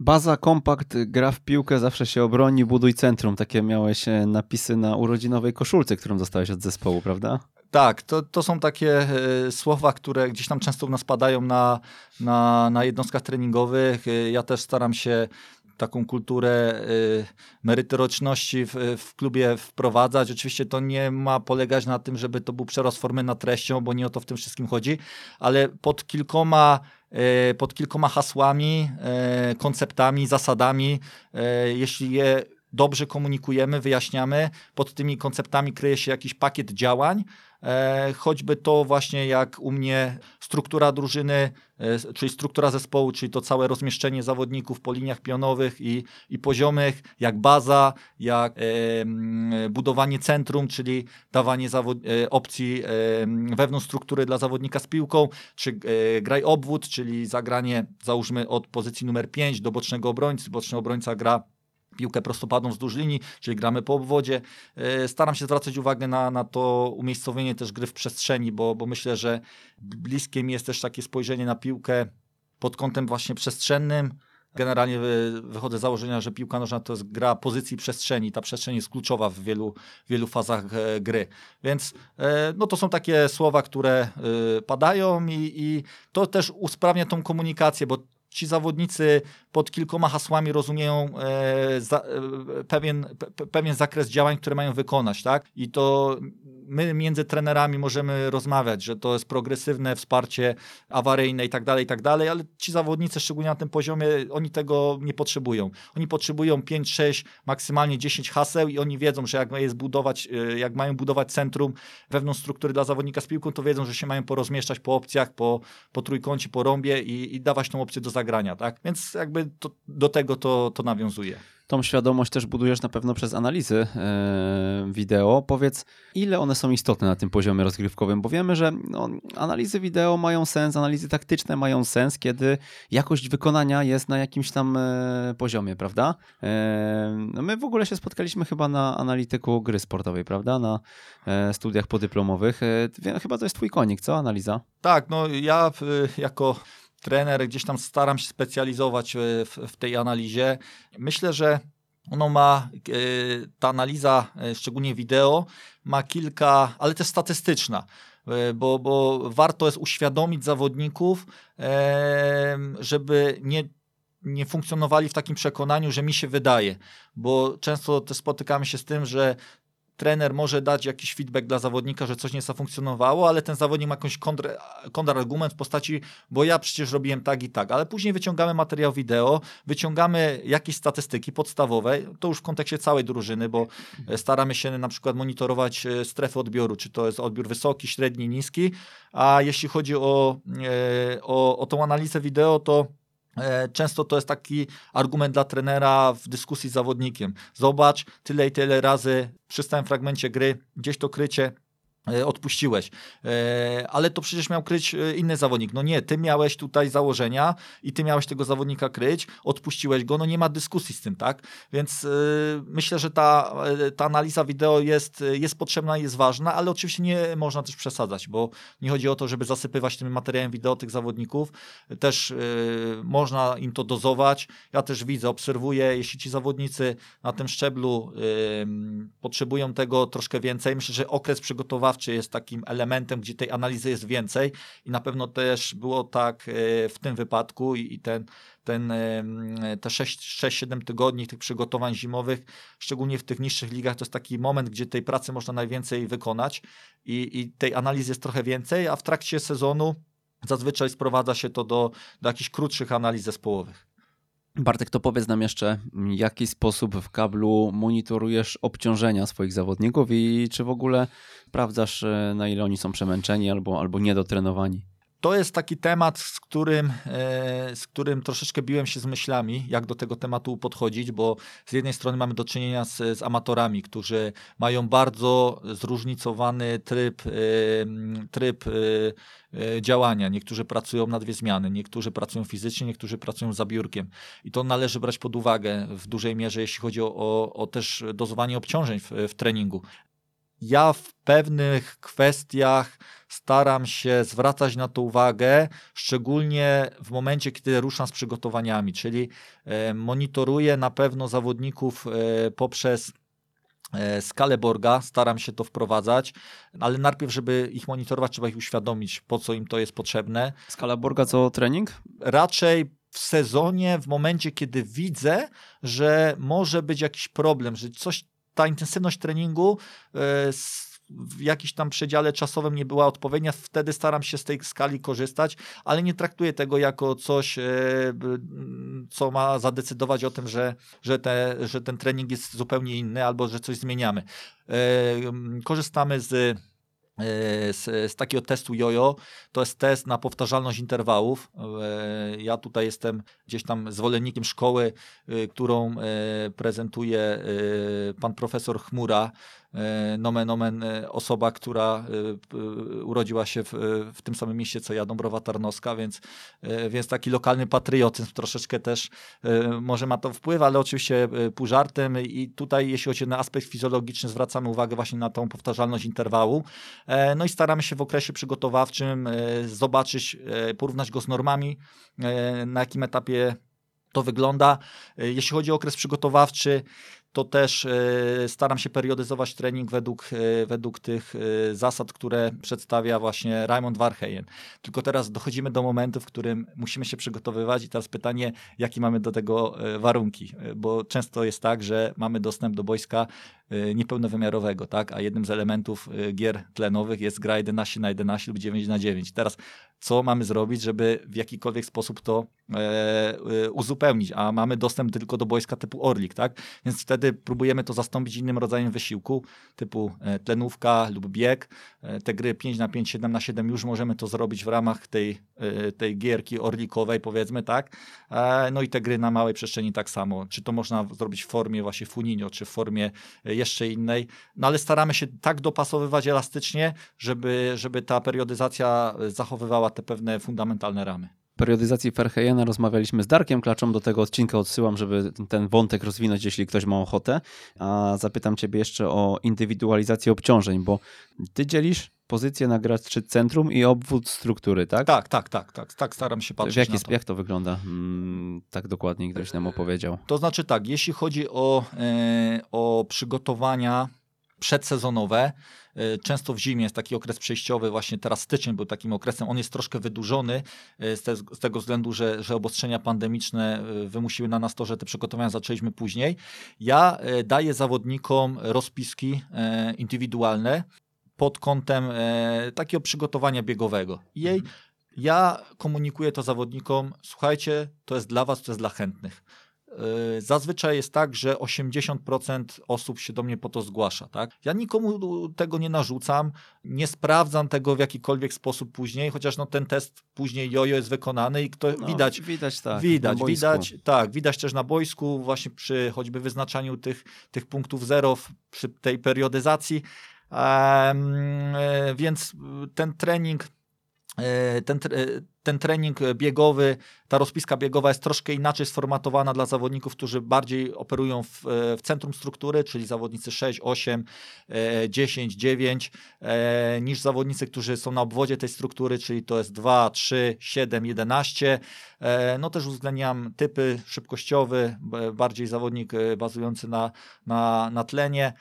Baza, kompakt, gra w piłkę, zawsze się obroni, buduj centrum. Takie miałeś e, napisy na urodzinowej koszulce, którą dostałeś od zespołu, prawda? Tak, to, to są takie y, słowa, które gdzieś tam często u nas padają na, na, na jednostkach treningowych. Y, ja też staram się taką kulturę y, merytoryczności w, w, klubie wprowadzać. Oczywiście to nie ma polegać na tym, żeby to był przerost formy nad treścią, bo nie o to w tym wszystkim chodzi, ale pod kilkoma y, pod kilkoma hasłami, y, konceptami, zasadami, jeśli je dobrze komunikujemy, wyjaśniamy, pod tymi konceptami kryje się jakiś pakiet działań, choćby to właśnie jak u mnie struktura drużyny, e, czyli struktura zespołu, czyli to całe rozmieszczenie zawodników po liniach pionowych i, i poziomych, jak baza, jak e, budowanie centrum, czyli dawanie e, opcji e, wewnątrz struktury dla zawodnika z piłką, czy e, graj obwód, czyli zagranie załóżmy od pozycji numer 5 do bocznego obrońcy, boczny obrońca gra piłkę prostopadną wzdłuż linii, czyli gramy po obwodzie. E, staram się zwracać uwagę na, na to umiejscowienie też gry w przestrzeni, bo, bo myślę, że bliskie mi jest też takie spojrzenie na piłkę pod kątem właśnie przestrzennym, generalnie wychodzę z założenia, że piłka nożna to jest gra pozycji przestrzeni. Ta przestrzeń jest kluczowa w wielu, wielu fazach gry. Więc no to są takie słowa, które padają i, i to też usprawnia tą komunikację, bo ci zawodnicy pod kilkoma hasłami rozumieją e, za, e, pewien, pe, pewien zakres działań, które mają wykonać, tak? I to my między trenerami możemy rozmawiać, że to jest progresywne wsparcie awaryjne i tak dalej, i tak dalej, ale ci zawodnicy, szczególnie na tym poziomie, oni tego nie potrzebują. Oni potrzebują 5, 6, maksymalnie 10 haseł i oni wiedzą, że jak, jest budować, e, jak mają budować centrum wewnątrz struktury dla zawodnika z piłką, to wiedzą, że się mają porozmieszczać po opcjach, po, po trójkącie, po rąbie i, i dawać tą opcję do zagrania, tak? Więc jakby to, do tego to, to nawiązuje. Tą świadomość też budujesz na pewno przez analizy yy, wideo. Powiedz, ile one są istotne na tym poziomie rozgrywkowym, bo wiemy, że no, analizy wideo mają sens, analizy taktyczne mają sens, kiedy jakość wykonania jest na jakimś tam yy, poziomie, prawda? Yy, my w ogóle się spotkaliśmy chyba na analityku gry sportowej, prawda? Na studiach podyplomowych. chyba to jest twój konik, co? Analiza? Tak, no ja jako trener, gdzieś tam staram się specjalizować e, w, w tej analizie. Myślę, że ono ma, e, ta analiza, e, szczególnie wideo, ma kilka, ale też statystyczna, bo, bo warto jest uświadomić zawodników, żeby nie nie funkcjonowali w takim przekonaniu, że mi się wydaje, bo często też spotykamy się z tym, że trener może dać jakiś feedback dla zawodnika, że coś nie zafunkcjonowało, ale ten zawodnik ma jakiś kontr, kontrargument w postaci, bo ja przecież robiłem tak i tak, ale później wyciągamy materiał wideo, wyciągamy jakieś statystyki podstawowe, to już w kontekście całej drużyny, bo staramy się na przykład monitorować e, strefy odbioru, czy to jest odbiór wysoki, średni, niski, a jeśli chodzi o, e, o, o tą analizę wideo, to często to jest taki argument dla trenera w dyskusji z zawodnikiem. Zobacz, tyle i tyle razy przy stałym fragmencie gry, gdzieś to krycie E, odpuściłeś. E, ale to przecież miał kryć e, inny zawodnik. No nie, ty miałeś tutaj założenia i ty miałeś tego zawodnika kryć, odpuściłeś go, no nie ma dyskusji z tym, tak? Więc myślę, że ta, ta analiza wideo jest, jest potrzebna jest ważna, ale oczywiście nie można też przesadzać, bo nie chodzi o to, żeby zasypywać tym materiałem wideo tych zawodników. Też można im to dozować. Ja też widzę, obserwuję, jeśli ci zawodnicy na tym szczeblu potrzebują tego troszkę więcej, myślę, że okres przygotowawczy badawczy jest takim elementem, gdzie tej analizy jest więcej i na pewno też było tak e, w tym wypadku i ten, ten, te 6-7 tygodni tych przygotowań zimowych, szczególnie w tych niższych ligach, to jest taki moment, gdzie tej pracy można najwięcej wykonać i, i tej analizy jest trochę więcej, a w trakcie sezonu zazwyczaj sprowadza się to do, do jakichś krótszych analiz zespołowych. Bartek, to powiedz nam jeszcze, w jaki sposób w kablu monitorujesz obciążenia swoich zawodników i czy w ogóle sprawdzasz, e, na ile oni są przemęczeni albo, albo niedotrenowani? To jest taki temat, z którym, e, z którym troszeczkę biłem się z myślami, jak do tego tematu podchodzić, bo z jednej strony mamy do czynienia z, z amatorami, którzy mają bardzo zróżnicowany tryb, e, tryb e, działania. Niektórzy pracują na dwie zmiany, niektórzy pracują fizycznie, niektórzy pracują za biurkiem. I to należy brać pod uwagę w dużej mierze, jeśli chodzi o, o, też dozowanie obciążeń w, w treningu ja w pewnych kwestiach staram się zwracać na to uwagę, szczególnie w momencie, kiedy ruszam z przygotowaniami, czyli e, monitoruję na pewno zawodników e, poprzez e, skalę Borga, staram się to wprowadzać, ale najpierw, żeby ich monitorować, trzeba ich uświadomić, po co im to jest potrzebne. Skala Borga co trening? Raczej w sezonie, w momencie, kiedy widzę, że może być jakiś problem, że coś ta intensywność treningu e, w jakimś tam przedziale czasowym nie była odpowiednia, wtedy staram się z tej skali korzystać, ale nie traktuję tego jako coś, e, co ma zadecydować o tym, że, że, te, że ten trening jest zupełnie inny albo że coś zmieniamy. E, korzystamy z z, z, takiego testu jojo. To jest test na powtarzalność interwałów. Ja tutaj jestem gdzieś tam zwolennikiem szkoły, którą prezentuje pan profesor Chmura E, nomen omen e, osoba, która e, urodziła się w, w tym samym mieście co ja, Dąbrowa Tarnowska, więc, więc taki lokalny patriotyzm troszeczkę też może ma to wpływ, ale oczywiście pół żartem i tutaj jeśli chodzi o aspekt fizjologiczny zwracamy uwagę właśnie na tą powtarzalność interwału. No i staramy się w okresie przygotowawczym zobaczyć, porównać go z normami, na jakim etapie to wygląda. Jeśli chodzi o okres przygotowawczy, to też e, staram się periodyzować trening według, e, według tych e, zasad, które przedstawia właśnie Raymond Warheyen. Tylko teraz dochodzimy do momentu, w którym musimy się przygotowywać i teraz pytanie, jakie mamy do tego warunki, bo często jest tak, że mamy dostęp do boiska niepełnowymiarowego, tak? a jednym z elementów gier tlenowych jest gra 11 na 11 lub 9 na 9. Teraz co mamy zrobić, żeby w jakikolwiek sposób to e, uzupełnić, a mamy dostęp tylko do boiska typu Orlik, tak? Więc wtedy próbujemy to zastąpić innym rodzajem wysiłku, typu e, tlenówka lub bieg. E, te gry 5 na 5, 7 na 7 już możemy to zrobić w ramach tej, e, tej gierki orlikowej, powiedzmy, tak? E, no i te gry na małej przestrzeni tak samo. Czy to można zrobić w formie właśnie Funinio, czy w formie e, jeszcze innej, no ale staramy się tak dopasowywać elastycznie, żeby, żeby ta periodyzacja zachowywała te pewne fundamentalne ramy periodyzacji Ferhejena rozmawialiśmy z Darkiem Klaczą. Do tego odcinka odsyłam, żeby ten wątek rozwinąć, jeśli ktoś ma ochotę. A zapytam Ciebie jeszcze o indywidualizację obciążeń, bo Ty dzielisz pozycję na graczy centrum i obwód struktury, tak? Tak, tak, tak, tak, tak staram się patrzeć w jaki, na to. Jak to wygląda? Hmm, tak dokładnie ktoś nam opowiedział. To znaczy tak, jeśli chodzi o, e, o przygotowania przedsezonowe, E, często w zimie jest taki okres przejściowy, właśnie teraz styczeń był takim okresem. On jest troszkę wydłużony e, z, te, z tego względu, że, że obostrzenia pandemiczne e, wymusiły na nas to, że te przygotowania zaczęliśmy później. Ja daję zawodnikom rozpiski indywidualne pod kątem takiego przygotowania biegowego. Jej mhm. ja komunikuję to zawodnikom, słuchajcie, to jest dla was, to jest dla chętnych zazwyczaj jest tak, że 80% osób się do mnie po to zgłasza. Tak? Ja nikomu tego nie narzucam, nie sprawdzam tego w jakikolwiek sposób później, chociaż no, ten test później jojo jest wykonany i kto, no, widać, widać, tak, widać, widać, tak, widać też na boisku, właśnie przy choćby wyznaczaniu tych, tych punktów zero przy tej periodyzacji. Um, więc ten trening E, ten, ten trening biegowy, ta rozpiska biegowa jest troszkę inaczej sformatowana dla zawodników, którzy bardziej operują w, w centrum struktury, czyli zawodnicy 6, 8, 10, 9, niż zawodnicy, którzy są na obwodzie tej struktury, czyli to jest 2, 3, 7, 11. No też uwzględniam typy szybkościowy, bardziej zawodnik e, bazujący na, na, na tlenie.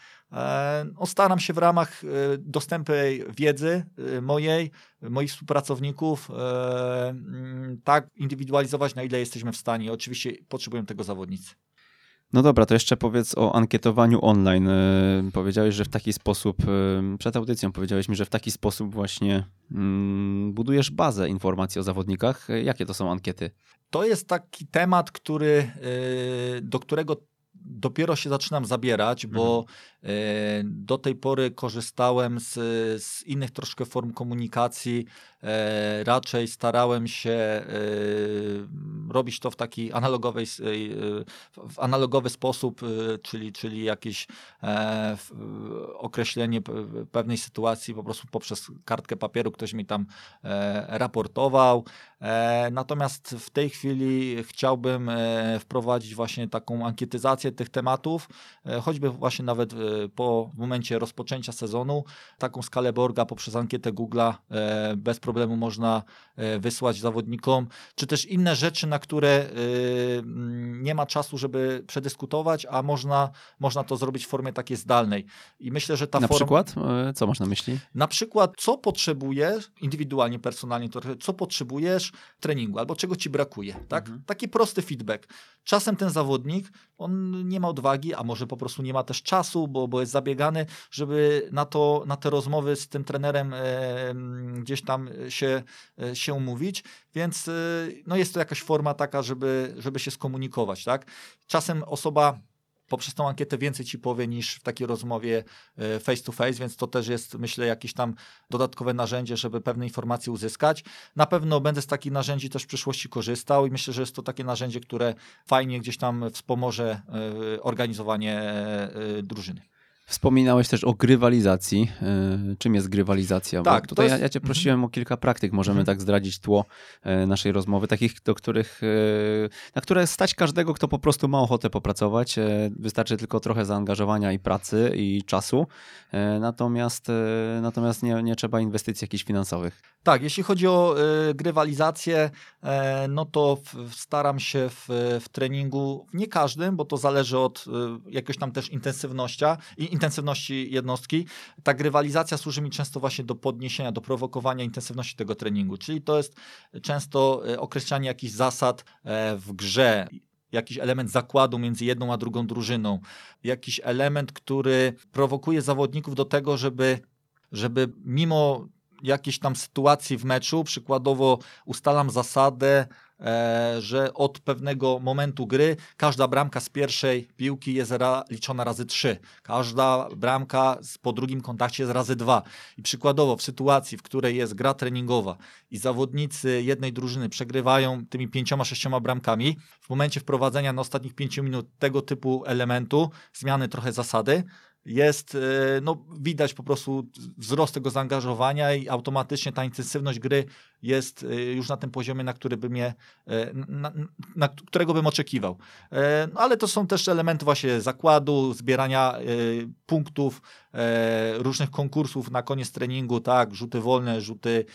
No, staram się w ramach e, dostępnej wiedzy e, mojej, moich współpracowników mm, tak indywidualizować, na ile jesteśmy w stanie. Oczywiście potrzebują tego zawodnicy. No dobra, to jeszcze powiedz o ankietowaniu online. Powiedziałeś, że w taki sposób, przed audycją powiedziałeś mi, że w taki sposób właśnie mm, budujesz bazę informacji o zawodnikach. Jakie to są ankiety? To jest taki temat, który, do którego dopiero się zaczynam zabierać, bo mhm. E, do tej pory korzystałem z, z innych troszkę form komunikacji. E, raczej starałem się e, robić to w taki analogowej, w analogowy sposób, czyli, czyli jakieś określenie pewnej sytuacji po prostu poprzez kartkę papieru ktoś mi tam raportował. Natomiast w tej chwili chciałbym wprowadzić właśnie taką ankietyzację tych tematów, choćby właśnie nawet po momencie rozpoczęcia sezonu. Taką skalę Borga poprzez ankietę Google'a e, bez problemu można e, wysłać zawodnikom, czy też inne rzeczy, na które e, mm, nie ma czasu, żeby przedyskutować, a można, można to zrobić w formie takiej zdalnej. I myślę, że ta Na forma... przykład? Co masz na myśli? Na przykład, co potrzebujesz, indywidualnie, personalnie, co potrzebujesz treningu, albo czego ci brakuje. Tak? Mhm. Taki prosty feedback. Czasem ten zawodnik, on nie ma odwagi, a może po prostu nie ma też czasu, bo, bo jest zabiegany, żeby na, to, na te rozmowy z tym trenerem e, gdzieś tam się, e, się umówić, więc e, no jest to jakaś forma taka, żeby, żeby się skomunikować. Tak? Czasem osoba poprzez tą ankietę więcej ci powie niż w takiej rozmowie e, face to face, więc to też jest, myślę, jakieś tam dodatkowe narzędzie, żeby pewne informacje uzyskać. Na pewno będę z takich narzędzi też w przyszłości korzystał i myślę, że jest to takie narzędzie, które fajnie gdzieś tam wspomoże e, organizowanie e, drużyny. Wspominałeś też o grywalizacji. Y, czym jest grywalizacja? Bo Tak, tutaj to jest- ja, ja cię prosiłem o kilka praktyk. Możemy Mhm. tak zdradzić tło y, naszej rozmowy, takich, do których, y, na które stać każdego, kto po prostu ma ochotę popracować. Wystarczy tylko trochę zaangażowania i pracy i czasu. Natomiast, natomiast nie, nie trzeba inwestycji jakichś finansowych. Tak, jeśli chodzi o grywalizację, e, no to staram się w, w treningu, nie każdym, bo to zależy od jakoś tam też intensywności, i intensywności jednostki. Ta grywalizacja służy mi często właśnie do podniesienia, do prowokowania intensywności tego treningu, czyli to jest często y, określanie jakichś zasad e, w grze, jakiś element zakładu między jedną a drugą drużyną, jakiś element, który prowokuje zawodników do tego, żeby, żeby mimo jakiejś tam sytuacji w meczu, przykładowo ustalam zasadę, e, że od pewnego momentu gry każda bramka z pierwszej piłki jest ra, liczona razy trzy, każda bramka z, po drugim kontakcie jest razy dwa. I przykładowo w sytuacji, w której jest gra treningowa i zawodnicy jednej drużyny przegrywają tymi pięcioma, sześcioma bramkami, w momencie wprowadzenia na ostatnich pięciu minut tego typu elementu, zmiany trochę zasady, jest, e, no widać po prostu wzrost tego zaangażowania i automatycznie ta intensywność gry jest e, już na tym poziomie, na który bym je, e, na, na którego bym oczekiwał. No ale to są też elementy właśnie zakładu, zbierania punktów, różnych konkursów na koniec treningu, tak, rzuty wolne, rzuty,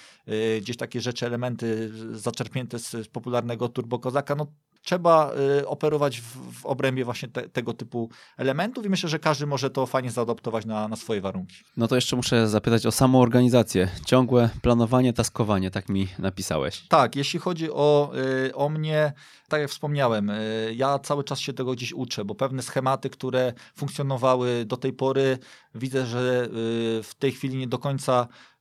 gdzieś takie rzeczy, elementy zaczerpnięte z, popularnego Turbo Kozaka, no trzeba e, operować w, w obrębie właśnie te, tego typu elementów i myślę, że każdy może to fajnie zaadoptować na, na swoje warunki. No to jeszcze muszę zapytać o samą organizację. Ciągłe planowanie, taskowanie, tak mi napisałeś. Tak, jeśli chodzi o, y, o mnie, tak jak wspomniałem, y, ja cały czas się tego gdzieś uczę, bo pewne schematy, które funkcjonowały do tej pory, widzę, że y, w tej chwili nie do końca y,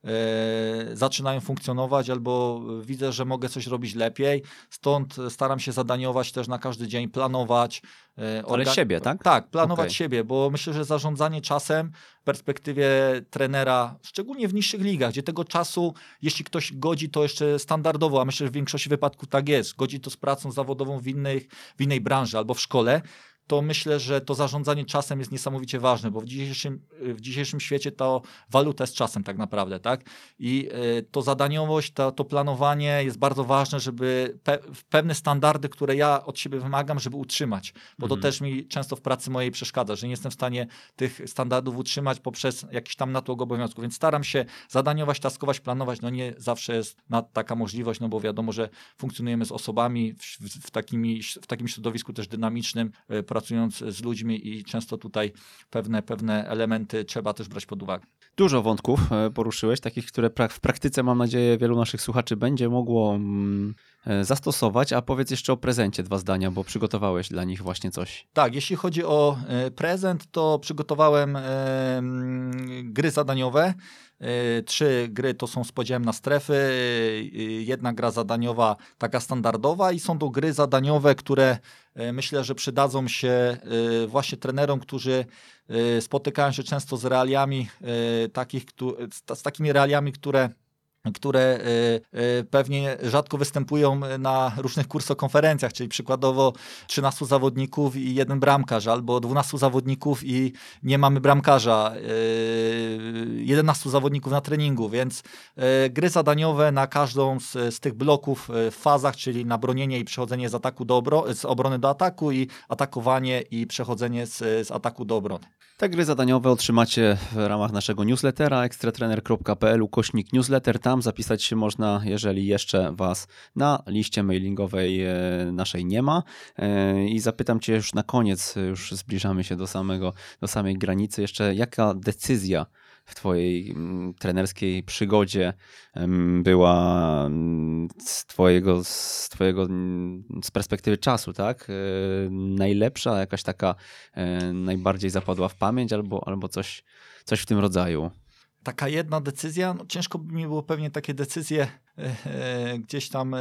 zaczynają funkcjonować, albo widzę, że mogę coś robić lepiej. Stąd staram się zadaniować też na każdy dzień, planować. y, Ale siebie, tak? Tak, planować Okej. siebie, bo myślę, że zarządzanie czasem w perspektywie trenera, szczególnie w niższych ligach, gdzie tego czasu, jeśli ktoś godzi to jeszcze standardowo, a myślę, że w większości wypadków tak jest, godzi to z pracą zawodową w, innych, w innej branży albo w szkole, to myślę, że to zarządzanie czasem jest niesamowicie ważne, bo w dzisiejszym, w dzisiejszym świecie to waluta jest czasem tak naprawdę, tak? I y, to zadaniowość, to, to planowanie jest bardzo ważne, żeby pe, pewne standardy, które ja od siebie wymagam, żeby utrzymać, bo Mhm. to też mi często w pracy mojej przeszkadza, że nie jestem w stanie tych standardów utrzymać poprzez jakiś tam natłok obowiązków, więc staram się zadaniować, taskować, planować, no nie zawsze jest taka możliwość, no bo wiadomo, że funkcjonujemy z osobami w, w, w, takimi, w takim środowisku też dynamicznym, e, pracując z ludźmi i często tutaj pewne, pewne elementy trzeba też brać pod uwagę. Dużo wątków e, poruszyłeś, takich, które w praktyce, mam nadzieję, wielu naszych słuchaczy będzie mogło mm, e, zastosować. A powiedz jeszcze o prezencie dwa zdania, bo przygotowałeś dla nich właśnie coś. Tak, jeśli chodzi o e, prezent, to przygotowałem gry zadaniowe. E, Trzy gry to są z podziałem na strefy, e, jedna gra zadaniowa taka standardowa i są to gry zadaniowe, które myślę, że przydadzą się właśnie trenerom, którzy spotykają się często z realiami takich, z takimi realiami, które które e, e, pewnie rzadko występują na różnych kursokonferencjach, czyli przykładowo 13 zawodników i jeden bramkarz, albo 12 zawodników i nie mamy bramkarza, e, 11 zawodników na treningu, więc gry zadaniowe na każdą z, z tych bloków w fazach, czyli na bronienie i przechodzenie z ataku do obro- z obrony do ataku i atakowanie i przechodzenie z, z ataku do obrony. Te gry zadaniowe otrzymacie w ramach naszego newslettera ekstratrener.pl ukośnik newsletter. Tam zapisać się można, jeżeli jeszcze Was na liście mailingowej e, naszej nie ma. E, I zapytam Cię już na koniec, już zbliżamy się do, samego, do samej granicy, jeszcze jaka decyzja w Twojej mm, trenerskiej przygodzie była mm, z Twojego, z, twojego mm, z perspektywy czasu, tak? E, Najlepsza, jakaś taka e, najbardziej zapadła w pamięć, albo, albo coś, coś w tym rodzaju. taka jedna decyzja, no ciężko by mi było pewnie takie decyzje e, gdzieś tam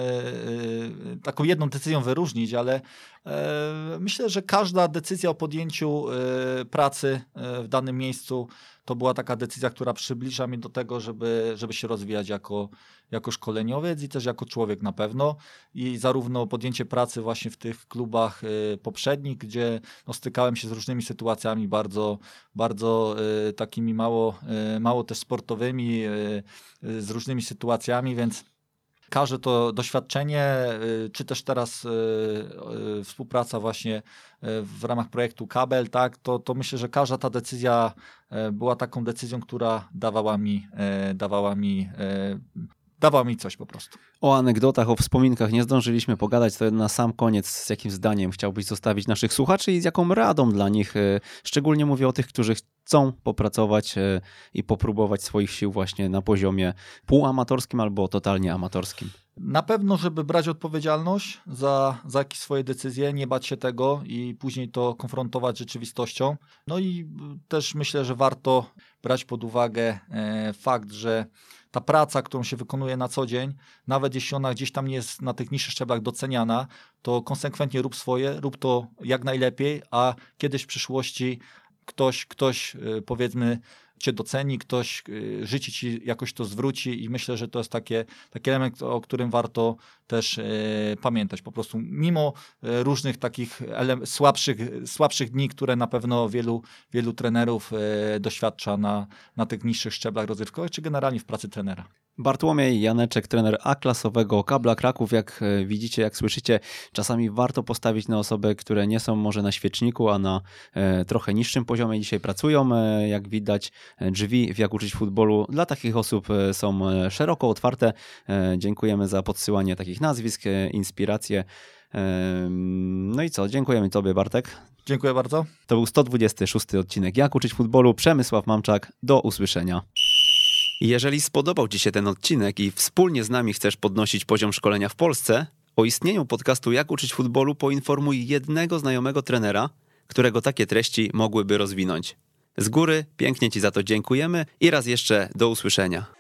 taką jedną decyzją wyróżnić, ale myślę, że każda decyzja o podjęciu pracy w danym miejscu to była taka decyzja, która przybliża mnie do tego, żeby, żeby się rozwijać jako, jako szkoleniowiec i też jako człowiek na pewno. I zarówno podjęcie pracy właśnie w tych klubach e, poprzednich, gdzie no, stykałem się z różnymi sytuacjami bardzo, bardzo e, takimi mało, e, mało też sportowymi, e, e, z różnymi sytuacjami, więc każde to doświadczenie, y, czy też teraz y, y, współpraca właśnie w ramach projektu Kabel, tak, to, to myślę, że każda ta decyzja y, była taką decyzją, która dawała mi, y, dawała mi, dawała mi coś po prostu. O anegdotach, o wspominkach nie zdążyliśmy pogadać, to na sam koniec z jakim zdaniem chciałbyś zostawić naszych słuchaczy i z jaką radą dla nich, e, szczególnie mówię o tych, którzy chcą popracować e, i popróbować swoich sił właśnie na poziomie półamatorskim albo totalnie amatorskim. Na pewno, żeby brać odpowiedzialność za, za jakieś swoje decyzje, nie bać się tego i później to konfrontować z rzeczywistością. No i też myślę, że warto brać pod uwagę e, fakt, że ta praca, którą się wykonuje na co dzień, nawet jeśli ona gdzieś tam nie jest na tych niższych szczeblach doceniana, to konsekwentnie rób swoje, rób to jak najlepiej, a kiedyś w przyszłości ktoś, ktoś y, powiedzmy cię doceni, ktoś y, życie ci jakoś to zwróci i myślę, że to jest takie, taki element, o którym warto też e, pamiętać. Po prostu mimo e, różnych takich słabszych, słabszych dni, które na pewno wielu, wielu trenerów e, doświadcza na, na tych niższych szczeblach rozrywkowych, czy generalnie w pracy trenera. Bartłomiej Janeczek, trener A-klasowego Kabla Kraków. Jak e, widzicie, jak słyszycie, czasami warto postawić na osoby, które nie są może na świeczniku, a na e, trochę niższym poziomie dzisiaj pracują. E, jak widać, drzwi w Jak uczyć futbolu dla takich osób są szeroko otwarte. Dziękujemy za podsyłanie takich nazwisk, inspiracje. No i co, dziękujemy Tobie, Bartek. Dziękuję bardzo. To był 126 odcinek Jak uczyć futbolu. Przemysław Mamczak. Do usłyszenia. Jeżeli spodobał Ci się ten odcinek i wspólnie z nami chcesz podnosić poziom szkolenia w Polsce, o istnieniu podcastu Jak uczyć futbolu poinformuj jednego znajomego trenera, którego takie treści mogłyby rozwinąć. Z góry pięknie Ci za to dziękujemy i raz jeszcze do usłyszenia.